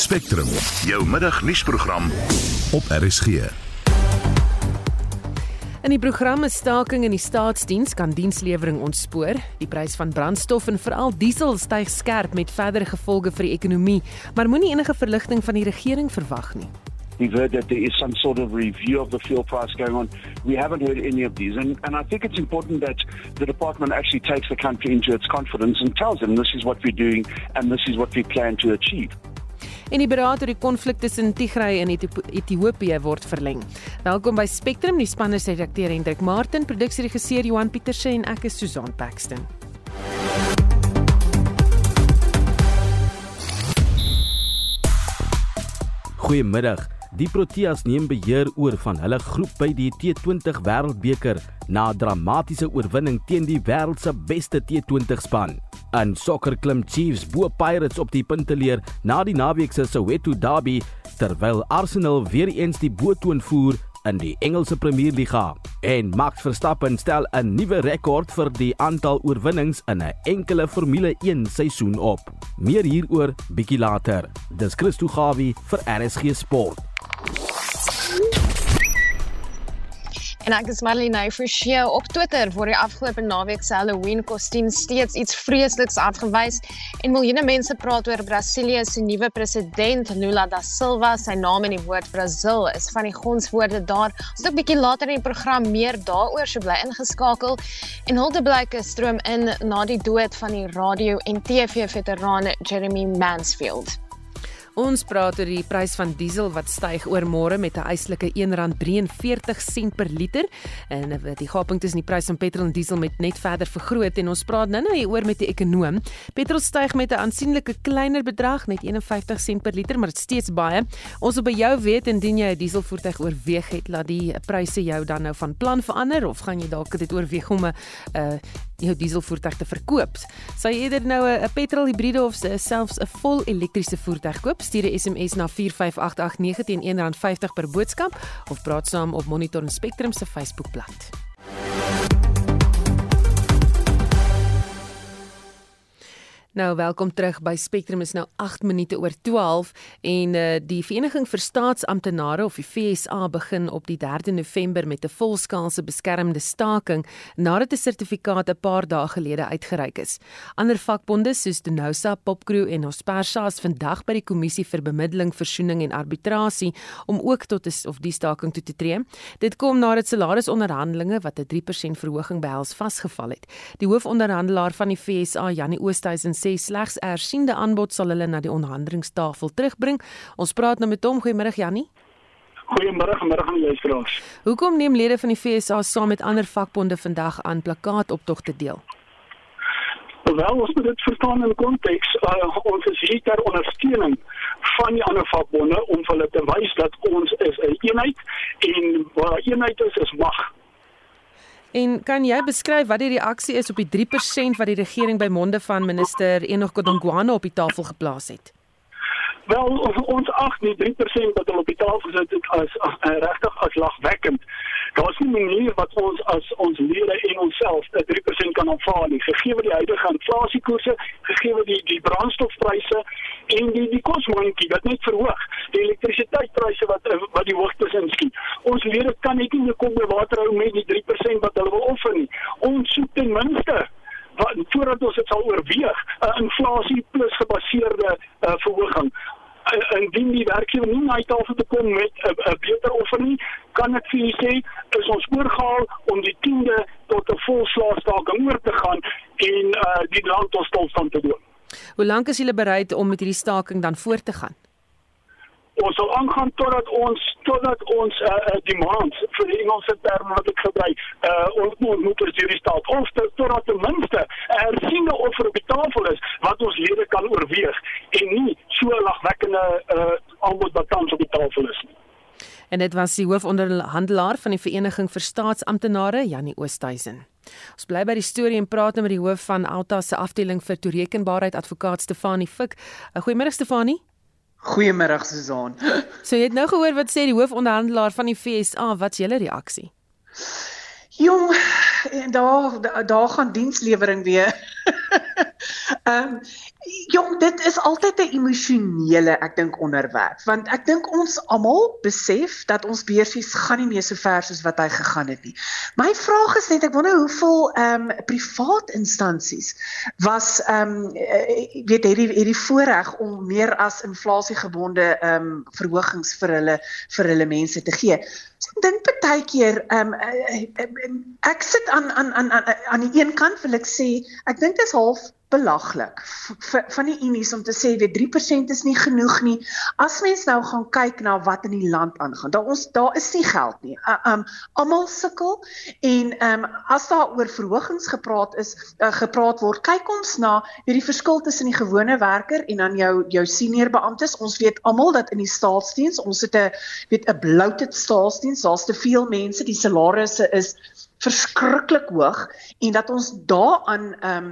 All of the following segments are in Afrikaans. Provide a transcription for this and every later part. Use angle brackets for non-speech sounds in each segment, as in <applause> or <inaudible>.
Spectrum, jou middagnuusprogram op RSG. In die programme staking in die staatsdiens kan dienslewering ontspoor. Die prys van brandstof en veral diesel styg skerp met verdere gevolge vir die ekonomie, maar moenie enige verligting van die regering verwag nie. We've heard that there is some sort of review of the fuel price going on. We haven't heard any of these. And, and I think it's important that the department actually takes the country into its confidence and tells them this is what we're doing and this is what we plan to achieve. En die beraad oor die konflik tussen Tigray en Ethiopië word verleng. Welkom by Spectrum, die spanne se redakteur Hendrik Martin, produksieregisseur Johan Pieterse en ek is Susan Paxton. Goeiemiddag. Die Proteas neem beheer oor van hulle groep by die T20 Wêreldbeker na 'n dramatiese oorwinning teen die wêreld se beste T20 span. En sokker klim Chiefs bo Pirates op die punteleer na die naweek se Soweto Derby terwyl Arsenal weer eens die boetoon voer in die Engelse Premier Liga. En Max Verstappen stel 'n nuwe rekord vir die aantal oorwinnings in 'n enkele Formule 1 seisoen op. Meer hieroor bietjie later. Dis Christo Gawie vir RSG Sport. En ek is Marlene Forsie op Twitter word die afgelope naweek se Halloween kostuum steeds iets vreesliks afgewys en miljoene mense praat oor Brasilië se nuwe president Lula da Silva. Sy naam in die woord Brazil is van die gonswoorde daar. Ons het 'n bietjie later in die program meer daaroor so bly ingeskakel en huldeblyke stroom in na die dood van die radio en TV veteraan Jeremy Mansfield. Ons praat oor die prys van diesel wat styg oor môre met 'n eislike R1.43 per liter en eh, die gaping tussen die prys van petrol en diesel met net verder vergroot en ons praat nou-nou hieroor met die ekonoom. Petrol styg met 'n aansienlike kleiner bedrag, net 51 sent per liter, maar dit steeds baie. Ons wil by jou weet indien jy 'n dieselvoertuig oorweeg het, laat die pryse jou dan nou van plan verander of gaan jy dalk dit oorweeg om 'n uh, jou dieselvoertuig te verkoop. Sal jy eerder nou 'n petrol hibriede of selfs 'n vol elektriese voertuig koop? Stuur 'n SMS na 45889 teen R1.50 per boodskap of praat saam op Monitor en Spectrum se Facebookblad. Nou welkom terug by Spectrum is nou 8 minute oor 12 en uh, die Vereniging vir Staatsamptenare of die FSA begin op die 3de November met 'n volskaalse beskermde staking nadat 'n sertifikaat 'n paar dae gelede uitgereik is. Ander vakbonde soos Denosa, Popcrew en Ospersa is vandag by die kommissie vir bemiddeling, versoening en arbitrasie om ook tot is, of die staking toe te tree. Dit kom nadat salarisonderhandelinge wat 'n 3% verhoging behels vasgeval het. Die hoofonderhandelaar van die FSA, Janie Oosthuizen sê slegs ersiende aanbod sal hulle na die onderhandelingstafel terugbring. Ons praat nou met hom. Goeiemôre Jannie. Goeiemôre, môre aan die luisteraars. Hoekom neem lede van die FSA saam met ander vakbonde vandag aan plakkaatoptogte deel? Wel, ons moet dit verstaan in konteks. Uh, ons is hier ter ondersteuning van die ander vakbonde om hulle te wys dat ons is 'n eenheid en waar eenheid is, is mag. En kan jy beskryf wat die reaksie is op die 3% wat die regering by monde van minister Enoch Godongwana op die tafel geplaas het? Wel, ons ag die 3% wat hulle op die tafel gesit het as, as, as regtig as lagwekkend. Daar's nie 'n manier wat ons as ons lede en onsself 'n 3% kan aanvaar nie. Gegee die huidige inflasiekoerse, gegee die die brandstofpryse en die die kosmandjie wat net verhoog, die elektrisiteitspryse wat wat die hoogtes inskiet. Ons lede kan net nie kom by water hou met die 3% wat hulle wil offer nie. Ons soek ten minste wat voordat ons dit sal oorweeg, 'n inflasie plus gebaseerde uh, verhoging indien die werkgewer nie na die tafel te kom met 'n beter offer nie, kan ek vir julle sê is ons oorgehaal om die 10de tot 'n volslaagstaking oor te gaan en uh die land tot stilstand te doen. Hoe lank is julle bereid om met hierdie staking dan voort te gaan? Ons sal aangaan totdat ons totdat ons uh, uh, demand vir die Engelse term wat ek gebruik uh ons moet moet oor hierdie staat of totdat ten minste 'n ersiene offer op die tafel is wat ons lede kan oorweeg en nie so lagwekkende uh aanbod wat tans op die tafel is. En dit was die hoofonderhandelaar van die Vereniging vir Staatsamptenare, Janie Oosthuizen. Ons bly by die storie en praat nou met die hoof van Alta se afdeling vir toerekenbaarheid advokaat Stefanie Fik. Goeiemôre Stefanie. Goeiemôre Susan. <laughs> So jy het nou gehoor wat sê die hoofonderhandelaar van die FSA, wat's julle reaksie? Jong, daar daar gaan dienslewering weer. <laughs> Ehm um, jong, dit is altyd 'n emosionele, ek dink onderwerp, want ek dink ons almal besef dat ons beursies gaan nie meer so ver soos wat hy gegaan het nie. My vraag is net ek wonder hoeveel ehm um, privaat instansies was ehm um, weet hierdie hierdie voorreg om meer as inflasiegebonde ehm um, verhogings vir hulle vir hulle mense te gee. So ek dink baie keer ehm um, ek sit aan aan aan aan die een kant wil ek sê ek dink dit is half belaglik van die unies om te sê weet 3% is nie genoeg nie. As mens nou gaan kyk na wat in die land aangaan, daar ons daar is nie geld nie. Uh, um almal sukkel en um as daar oor verhogings gepraat is, uh, gepraat word, kyk ons na hierdie verskil tussen die gewone werker en dan jou jou senior beamptes. Ons weet almal dat in die staatsdiens, ons het 'n weet 'n bloated staatsdiens, daar's te veel mense, die salarisse is verskriklik hoog en dat ons daaraan um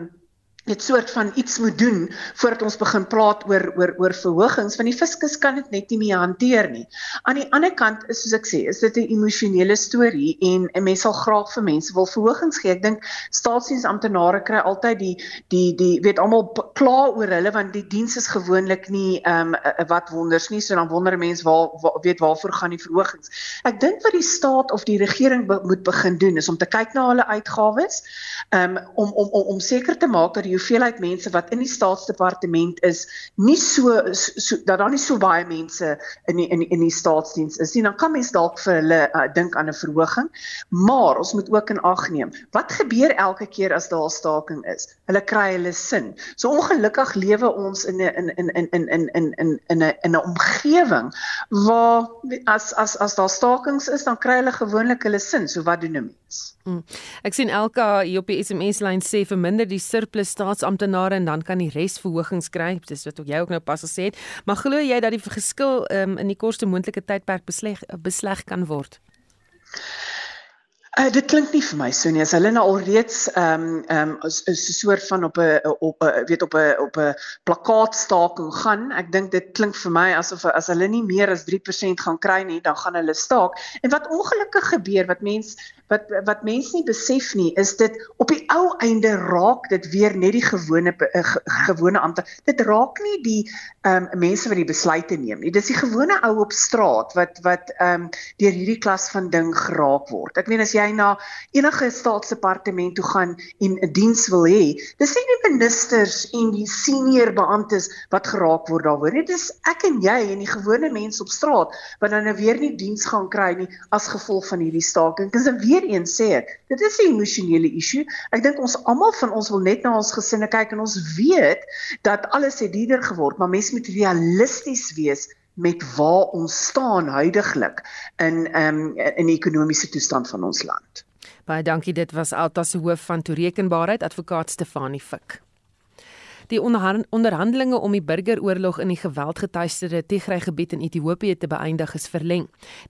dit soort van iets moet doen voordat ons begin praat oor oor oor verhogings want die fiskus kan dit net nie meer hanteer nie. Aan die ander kant is soos ek sê, is dit 'n emosionele storie en 'n mens sal graag vir mense wil verhogings gee. Ek dink staatsdiensamptenare kry altyd die die die weet almal kla oor hulle want die diens is gewoonlik nie ehm um, wat wonders nie. So dan wonder mense waar, waar weet waarvoor gaan die verhogings. Ek dink wat die staat of die regering be, moet begin doen is om te kyk na hulle uitgawes um, om om om om seker te maak dat die hoeveelheid mense wat in die staatsdepartement is nie so, so dat daar nie so baie mense in die, in die, in die staatsdiens is nie dan kan mens dalk vir hulle uh, dink aan 'n verhoging. Maar ons moet ook in ag neem wat gebeur elke keer as daar 'n staking is? Hulle kry hulle sin. So ongelukkig lewe ons in 'n in in in in in in in 'n in 'n omgewing waar as as as daar stakings is dan kry hulle gewoonlik hulle sin. So wat doen 'n mens? Hmm. ek sien Elka hier op die SMS lyn sê verminder die surplus staatsamptenare en dan kan die res verhogings kry. Dis wat ook jy ook nou pas gesê het. Maar glo jy dat die geskil um, in die kortste moontlike tydperk besleg besleg kan word? Uh, dit klink nie vir my so nie. As hulle nou alreeds ehm um, ehm um, 'n soort van op 'n op 'n weet op 'n op 'n plakkaatstaking gaan, ek dink dit klink vir my asof as hulle nie meer as 3% gaan kry nie, dan gaan hulle staak. En wat ongelukkig gebeur wat mense wat wat mense nie besef nie is dit op die ou einde raak dit weer net die gewone uh, gewone ampte dit raak nie die um, mense wat die besluite neem nie. Dis die gewone ou op straat wat wat um, deur hierdie klas van ding geraak word. Ek meen as jy na enige staatsdepartement toe gaan en 'n diens wil hê dis nie die ministers en die senior beamptes wat geraak word daaroor dit is ek en jy en die gewone mense op straat wat dan nou weer nie diens gaan kry nie as gevolg van hierdie staking. Dis 'n weer eens sê ek, dit is 'n emosionele issue. Ek dink ons almal van ons wil net na ons gesinne kyk en ons weet dat alles het duurder geword, maar mens moet realisties wees met waar ons staan huidigelik in um, in die ekonomiese toestand van ons land. Baie dankie, dit was Alta se hoof van toerekenbaarheid, advokaat Stefanie Fik. Die onderhandelinge om die burgeroorlog in die geweldgetuisterde Tigray gebied in Ethiopië te beëindig is verleng.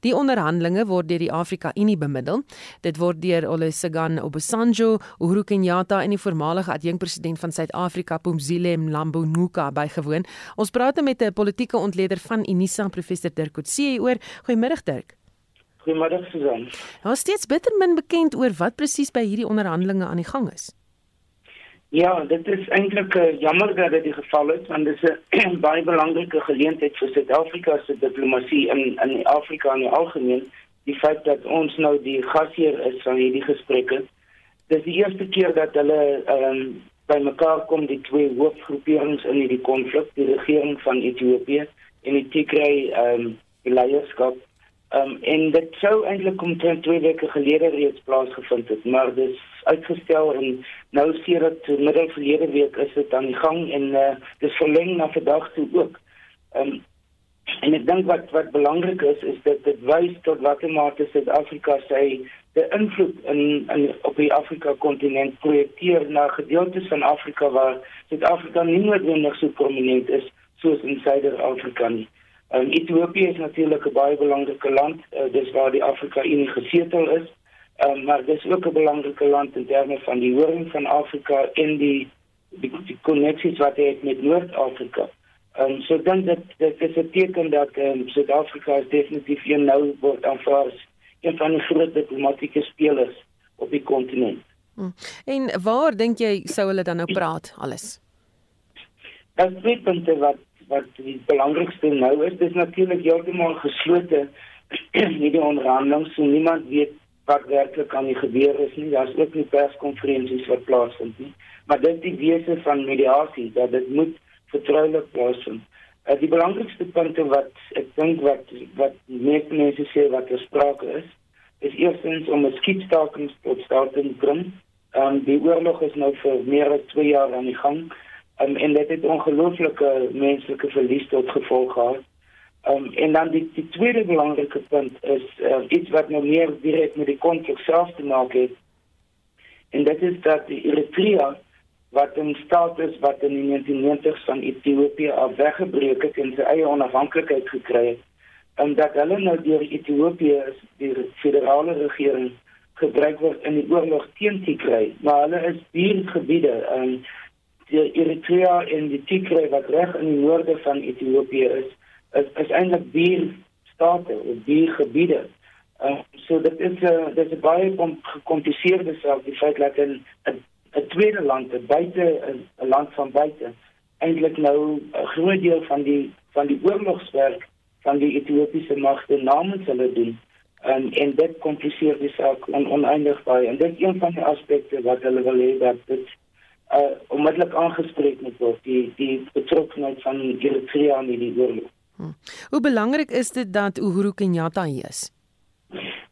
Die onderhandelinge word deur die Afrika Unie bemiddel. Dit word deur Olusegun Obasanjo, Uhuru Kenyatta en die voormalige adjunkpresident van Suid-Afrika, Pumzile Mlambo-Ngcuka bygewoon. Ons praat nou met 'n politieke ontleder van Unisa, professor Dirk Coetzee oor. Goeiemôre Dirk. Goeiemôre Susan. Daar is steeds bitter min bekend oor wat presies by hierdie onderhandelinge aan die gang is. Ja, dit is eintlik uh, jammer dat dit die geval is want dit is 'n <clears throat> baie belangrike geleentheid vir Suid-Afrika se diplomatie in in Afrika in die algemeen. Die feit dat ons nou die gasheer is van hierdie gesprekke. Dis die eerste keer dat hulle ehm um, by mekaar kom die twee hoofgroeperings in hierdie konflik, die regering van Ethiopië en die Tigray ehm um, leierskap. Um, en dit sou eintlik omtrent 2 weke gelede reeds plaasgevind het, maar dis uitgestel en nou sien dit middel verlede week is dit aan die gang en uh, dis verleng na vandag toe ook. Um, en ek dink wat wat belangrik is is dat dit wys tot watter mate Suid-Afrika sy die invloed in in op die Afrika kontinent projekteer na gedeeltes van Afrika waar Suid-Afrika nie noodwendig so prominent is soos in Suider-Afrika nie. Um, Ethiopië is natuurlik 'n baie belangrike land, uh, dis waar die Afrika Unie gesetel is. Um, maar dit is ook 'n belangrike land in terme van die horing van Afrika en die die, die koneksies wat hy het met Noord-Afrika. Ehm um, so dan dat dit is 'n teken dat ehm um, Suid-Afrika definitief hier nou word aanvaar as een van die groot diplomatieke spelers op die kontinent. Hmm. En waar dink jy sou hulle dan nou praat alles? Daar is twee punte wat wat die belangrikste nou is. Dis natuurlik heeltemal geslote hierdie <clears throat> onderhandeling, so niemand weet wat werklik aan die gebeur is nie. Daar's ook nie perskonferensies wat plaasvind nie. Maar dit die wese van mediasie dat dit moet vertroulik plaasvind. Uh, die belangrikste punte wat ek dink wat wat meeste mense sê wat gesprake is, is eerstens om 'n skietstaking tot stand te bring. Ehm um, die oorlog is nou vir meer as 2 jaar aan die gang. Um, en dit het ongelooflike menslike verlies tot gevolg gehad. Um, en dan die, die tweede belangrike punt is uh, iets wat nou meer direk met die konflik self te maak het. En dit is dat die Eritrea wat in staat is wat in die 1990s van Ethiopië af weggebreek het en sy eie onafhanklikheid gekry het, en dat hulle nou deur Ethiopië die federale regering gebruik word in die oorlog teen Tigray, maar hulle is buurgebiede en um, die Eritrea en die Tigray wat reg in die noorde van Ethiopië is, is, is eintlik vier state vier gebiede. Uh, so dit is 'n uh, dit is 'n baie gekompliseerde saak die feit dat 'n 'n tweede land, 'n buite 'n land van buite eintlik nou 'n groot deel van die van die oorlogswerk van die Ethiopiese magte namens hulle doen. En en dit kompliseer die saak on, oneindig baie. En dit is een van die aspekte wat hulle wil hê dat dit uh onmiddellik aangespreek moet word die die betrokkenheid van Eritrea in die oorlog. Hmm. Hoe belangrik is dit dat Uhuru Kenyatta hier is?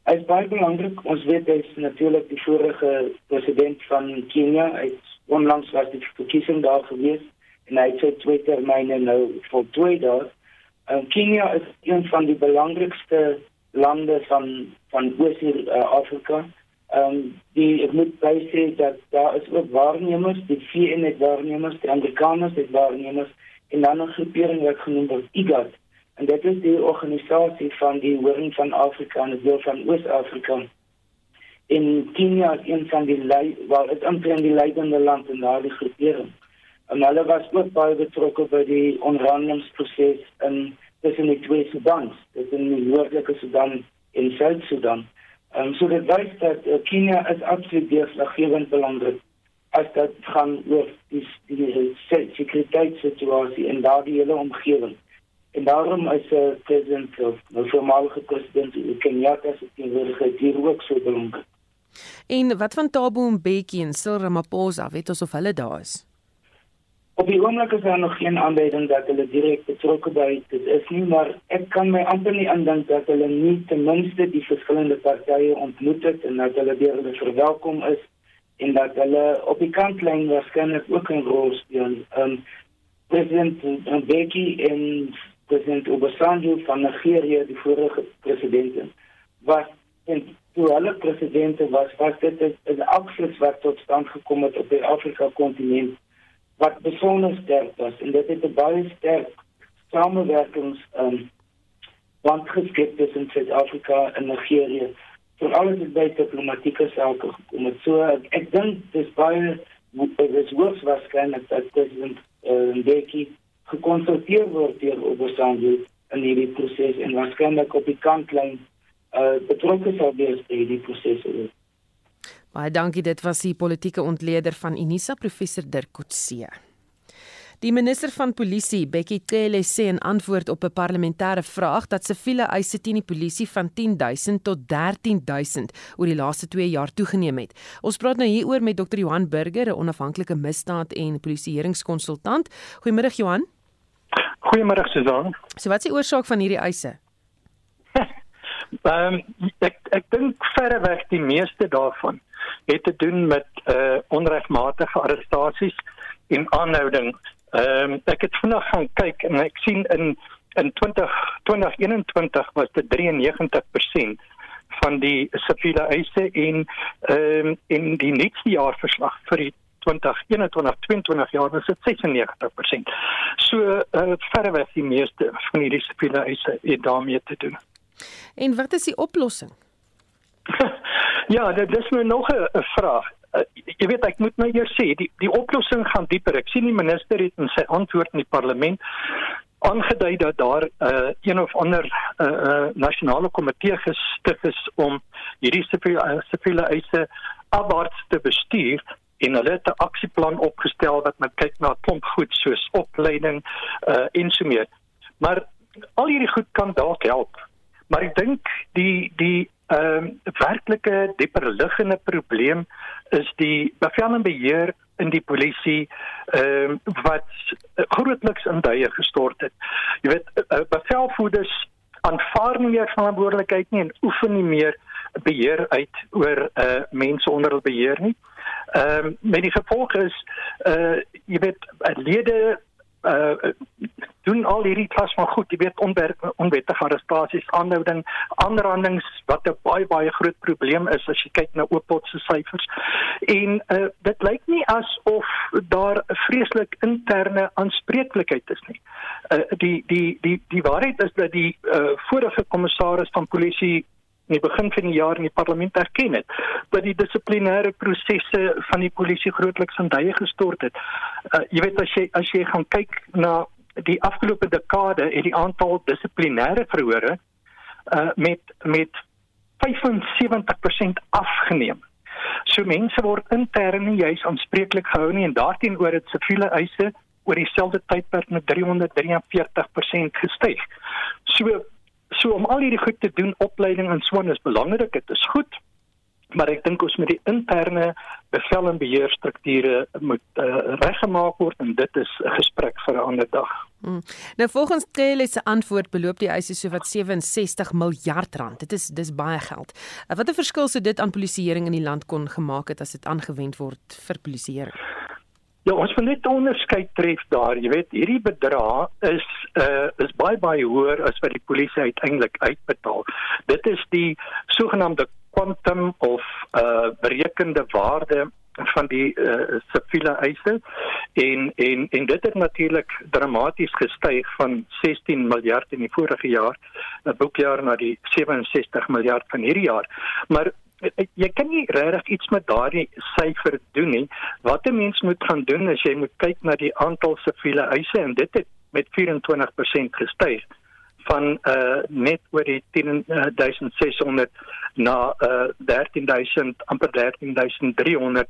Hy is baie belangrik. Ons weet hy is natuurlik die vorige president van Kenia. Hy het onlangs was die verkiesing daar gewees en hy het sy twee termyne nou voltooi daar. Uh, Kenia is een van die belangrikste lande van van Oos-Afrika. Uh, Ehm die ek moet baie sê dat daar is ook waarnemers, die VN het waarnemers, die Amerikaners het waarnemers en dan 'n groepering wat genoem word IGAD. En dit is die organisasie van die Horing van Afrika en deel van Oos-Afrika. In Kenia is een van die lei waar dit omtrent die leidende land in daardie groepering. En hulle was ook baie betrokke by die onderhandelingsproses in tussen die twee Sudans, tussen die Noordelike Sudan en Suid-Sudan. Ehm um, so dit wys dat uh, Kenia is absoluut deurslaggewend belangrik as dit gaan oor die die sekuriteitssituasie in daardie hele omgewing. En daarom is 'n uh, eh, president of 'n nou voormalige president Kenyatta se teenwoordigheid hier ook so belangrik. En wat van Thabo Mbeki en Cyril Ramaphosa, weet ons of hulle daar is? Op die oomblik is daar nog geen aanduiding dat hulle direk betrokke by dit is nie, maar ek kan my amper nie aandink dat hulle nie ten minste die verskillende partye ontmoet het en dat hulle deur hulle verwelkom is en dat hulle op die kantlyn waarskynlik ook 'n rol speel. Um president Mbeki en president Obasanjo van Nigeria, die vorige president, was en toe hulle presidente was, was dit 'n aksie wat tot stand gekom het op die Afrika kontinent wat besonder sterk was en dit het 'n baie sterk samewerkings um want geskep tussen Suid-Afrika en Nigerië vir alles is by diplomatieke sake gekom. Het. So ek, ek dink dis baie dis hoogs waarskynlik dat president uh, Mbeki gekonsulteer word deur Obasanjo in hierdie proses en waarskynlik op die kantlyn uh betrokke sal wees by die proses. Baie dankie, dit was die politieke ontleder van Unisa professor Dirk Coetzee. Die minister van polisie, Bekkie Cele, sê in antwoord op 'n parlementêre vraag dat siviele eise teen die polisie van 10000 tot 13000 oor die laaste 2 jaar toegeneem het. Ons praat nou hieroor met Dr. Johan Burger, 'n onafhanklike misdaad- en polisieeringskonsultant. Goeiemôre Johan. Goeiemôre Susan. So wat is die oorsaak van hierdie eise? <laughs> Ehm um, ek ek dink verreweg die meeste daarvan het te doen met uh onregmatige arrestasies en aanhouding. Ehm um, ek het vanaand gaan kyk en ek sien in in 20 2021 was dit 93% van die siviele eise en ehm um, in die nuutste jaarverslag vir die 2021-22 jaar was dit 96%. So uh verreweg die meeste van hierdie siviele eise het daarmee te doen. En wat is die oplossing? Ja, dit is nou nog 'n vraag. Uh, jy weet ek moet nou eers sê die die oplossing gaan dieper. Ek sien die minister het in sy antwoord in die parlement aangedui dat daar uh, een of ander uh, uh, nasionale komitee gestig is om hierdie siviele siviele eise afwaarts te bestuur en hulle het 'n aksieplan opgestel wat met kyk na 'n klomp goed soos opleiding uh en so meer. Maar al hierdie goed kan dalk help. Maar ek dink die die ehm um, werklike dieper liggende probleem is die bevel en beheer in die polisie ehm um, wat grootliks in duie gestort het. Jy weet uh, bevelvoerders aanvaar nie meer verantwoordelikheid nie en oefen nie meer beheer uit oor uh mense onder hul beheer nie. Ehm um, met die gevolg is uh jy weet lede uh doen al hierdie klas van goed, jy weet onwettige arrestasies, aanhouding, aanrandings wat 'n baie baie groot probleem is as jy kyk na Oopot se syfers. En uh dit lyk nie asof daar 'n vreeslik interne aanspreeklikheid is nie. Uh die die die die waarheid is dat die uh vorige kommissaris van polisie in die begin van die jaar in die parlement erken het dat die dissiplinêre prosesse van die polisie grootliks in duie gestort het. Uh, jy weet as jy as jy gaan kyk na die afgelope dekade het die aantal dissiplinêre verhore uh, met met 75% afgeneem. So mense word intern nie juis aanspreeklik gehou nie en daarteenoor het siviele eise oor dieselfde tydperk met 343% gestyg. So so om al hierdie goed te doen, opleiding en so aan is belangrik. Dit is goed. Maar ek dink ons met die interne bevel en beheerstrukture moet uh, reggemaak word en dit is 'n gesprek vir 'n ander dag. Hmm. Nou volgens Tele se antwoord beloop die eise so wat 67 miljard rand. Dit is dis baie geld. Uh, Watter verskil sou dit aan polisieering in die land kon gemaak het as dit aangewend word vir polisieering? Ja, ons moet net onderskei tref daar. Jy weet, hierdie bedrag is uh is baie baie hoër as wat die polisie uiteindelik uitbetaal. Dit is die sogenaamde quantum of uh berekende waarde van die uh, siviele eise en en en dit het natuurlik dramaties gestyg van 16 miljard in die vorige jaar, 'n boekjaar na die 67 miljard van hierdie jaar. Maar jy kan nie regtig iets met daardie syfer doen nie. Wat 'n mens moet gaan doen is jy moet kyk na die aantal siviele eise en dit het met 24% gestyg van uh net oor die 10600 na uh 13000 amper 13300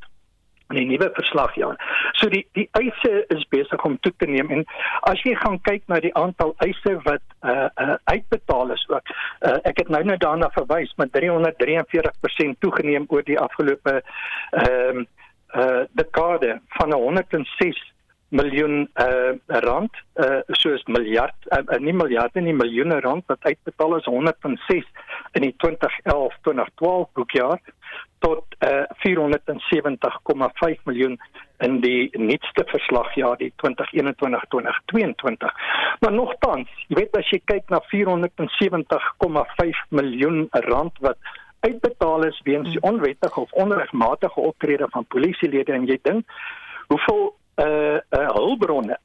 in die nuwe verslagjaar. So die die eise is besig om toe te neem en as jy gaan kyk na die aantal eise wat uh, uh uitbetaal is ook. Uh, ek het nou net daarna verwys met 343% toegeneem oor die afgelope ehm uh, uh dekade van 106 miljoen uh rand uh soos miljard uh, nie miljarde nie miljoene rand wat uitbetaal is 106 in die 2011 2012 boekjaar tot uh 470,5 miljoen in die nuutste verslagjaar die 2021-2022 maar nogtans jy weet as jy kyk na 470,5 miljoen rand wat uitbetaal is weens onwettige of onregmatige optrede van polisielede en jy dink hoeveel uh uh hulpbronne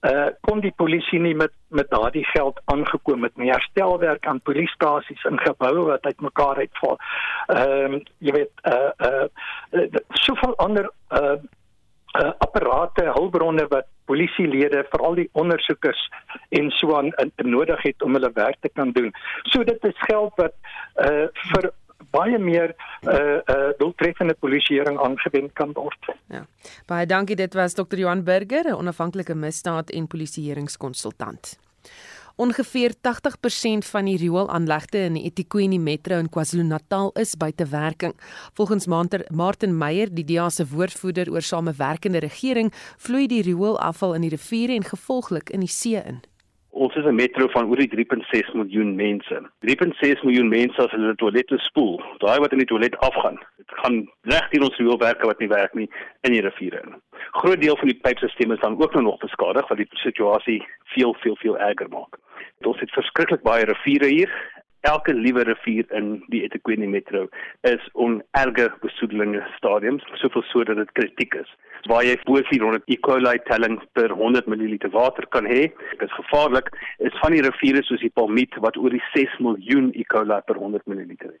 uh kon die polisie nie met met daardie geld aangekom het nie herstelwerk aan polisiestasies in geboue wat uitmekaar uitval. Ehm uh, jy weet uh uh soveel ander uh uh apparate hulpbronne wat polisielede veral die ondersoekers en so aan nodig het om hulle werk te kan doen. So dit is geld wat uh vir baie meer uh uh doeltreffende polisieering aangewend kan word. Ja. Baie dankie dit was Dr. Johan Burger, 'n onafhanklike misdaad en polisieeringskonsultant. Ongeveer 80% van die rioolaanlegte in die eThekwini Metro in KwaZulu-Natal is buite werking. Volgens Martin Meyer, die DEA se woordvoerder oor samewerkende regering, vloei die rioolafval in die riviere en gevolglik in die see in. Ons is 'n metro van oor die 3.6 miljoen mense. 3.6 miljoen mense as hulle toilette spoel. Daai wat in die toilet afgaan, dit gaan reg teen ons rioolwerke wat nie werk nie in die riviere in. Groot deel van die pypstelsels is dan ook nou nog beskadig wat die situasie veel veel veel erger maak. Ons het verskriklik baie riviere hier. Elke liewe rivier in die eThekwini metro is on erge besoedeling stadiums, soveel so dat dit kritiek is waar jy bo 400 E. coli telling per 100 ml water kan hê. Is gevaarlik. Is van die riviere soos die Palmiet wat oor die 6 miljoen E. coli per 100 ml het.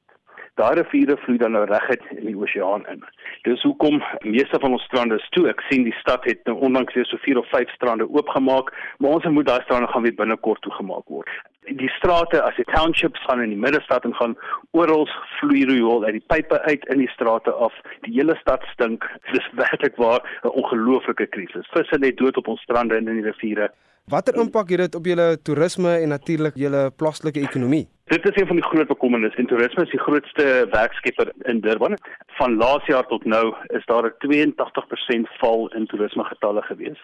Daai riviere vloei dan nou reguit in die oseaan in. Dis hoekom meeste van ons strande is toe. Ek sien die stad het nou onlangs weer so 4 of 5 strande oopgemaak, maar ons moet daai strande gaan weer binnekort toegemaak word. Die strate as die townships gaan in die middestad en gaan oral vloei riool uit die pype uit in die strate af. Die hele stad stink. Dis werklik waar 'n ongelooflike krisis. Visse net dood op ons strande en in die riviere. Watter impak het dit op julle toerisme en natuurlik julle plaaslike ekonomie? Dit is een van die groot bekommernisse. En toerisme is die grootste werkskepper in Durban. Van laas jaar tot nou is daar 'n 82% val in toerisme getalle gewees.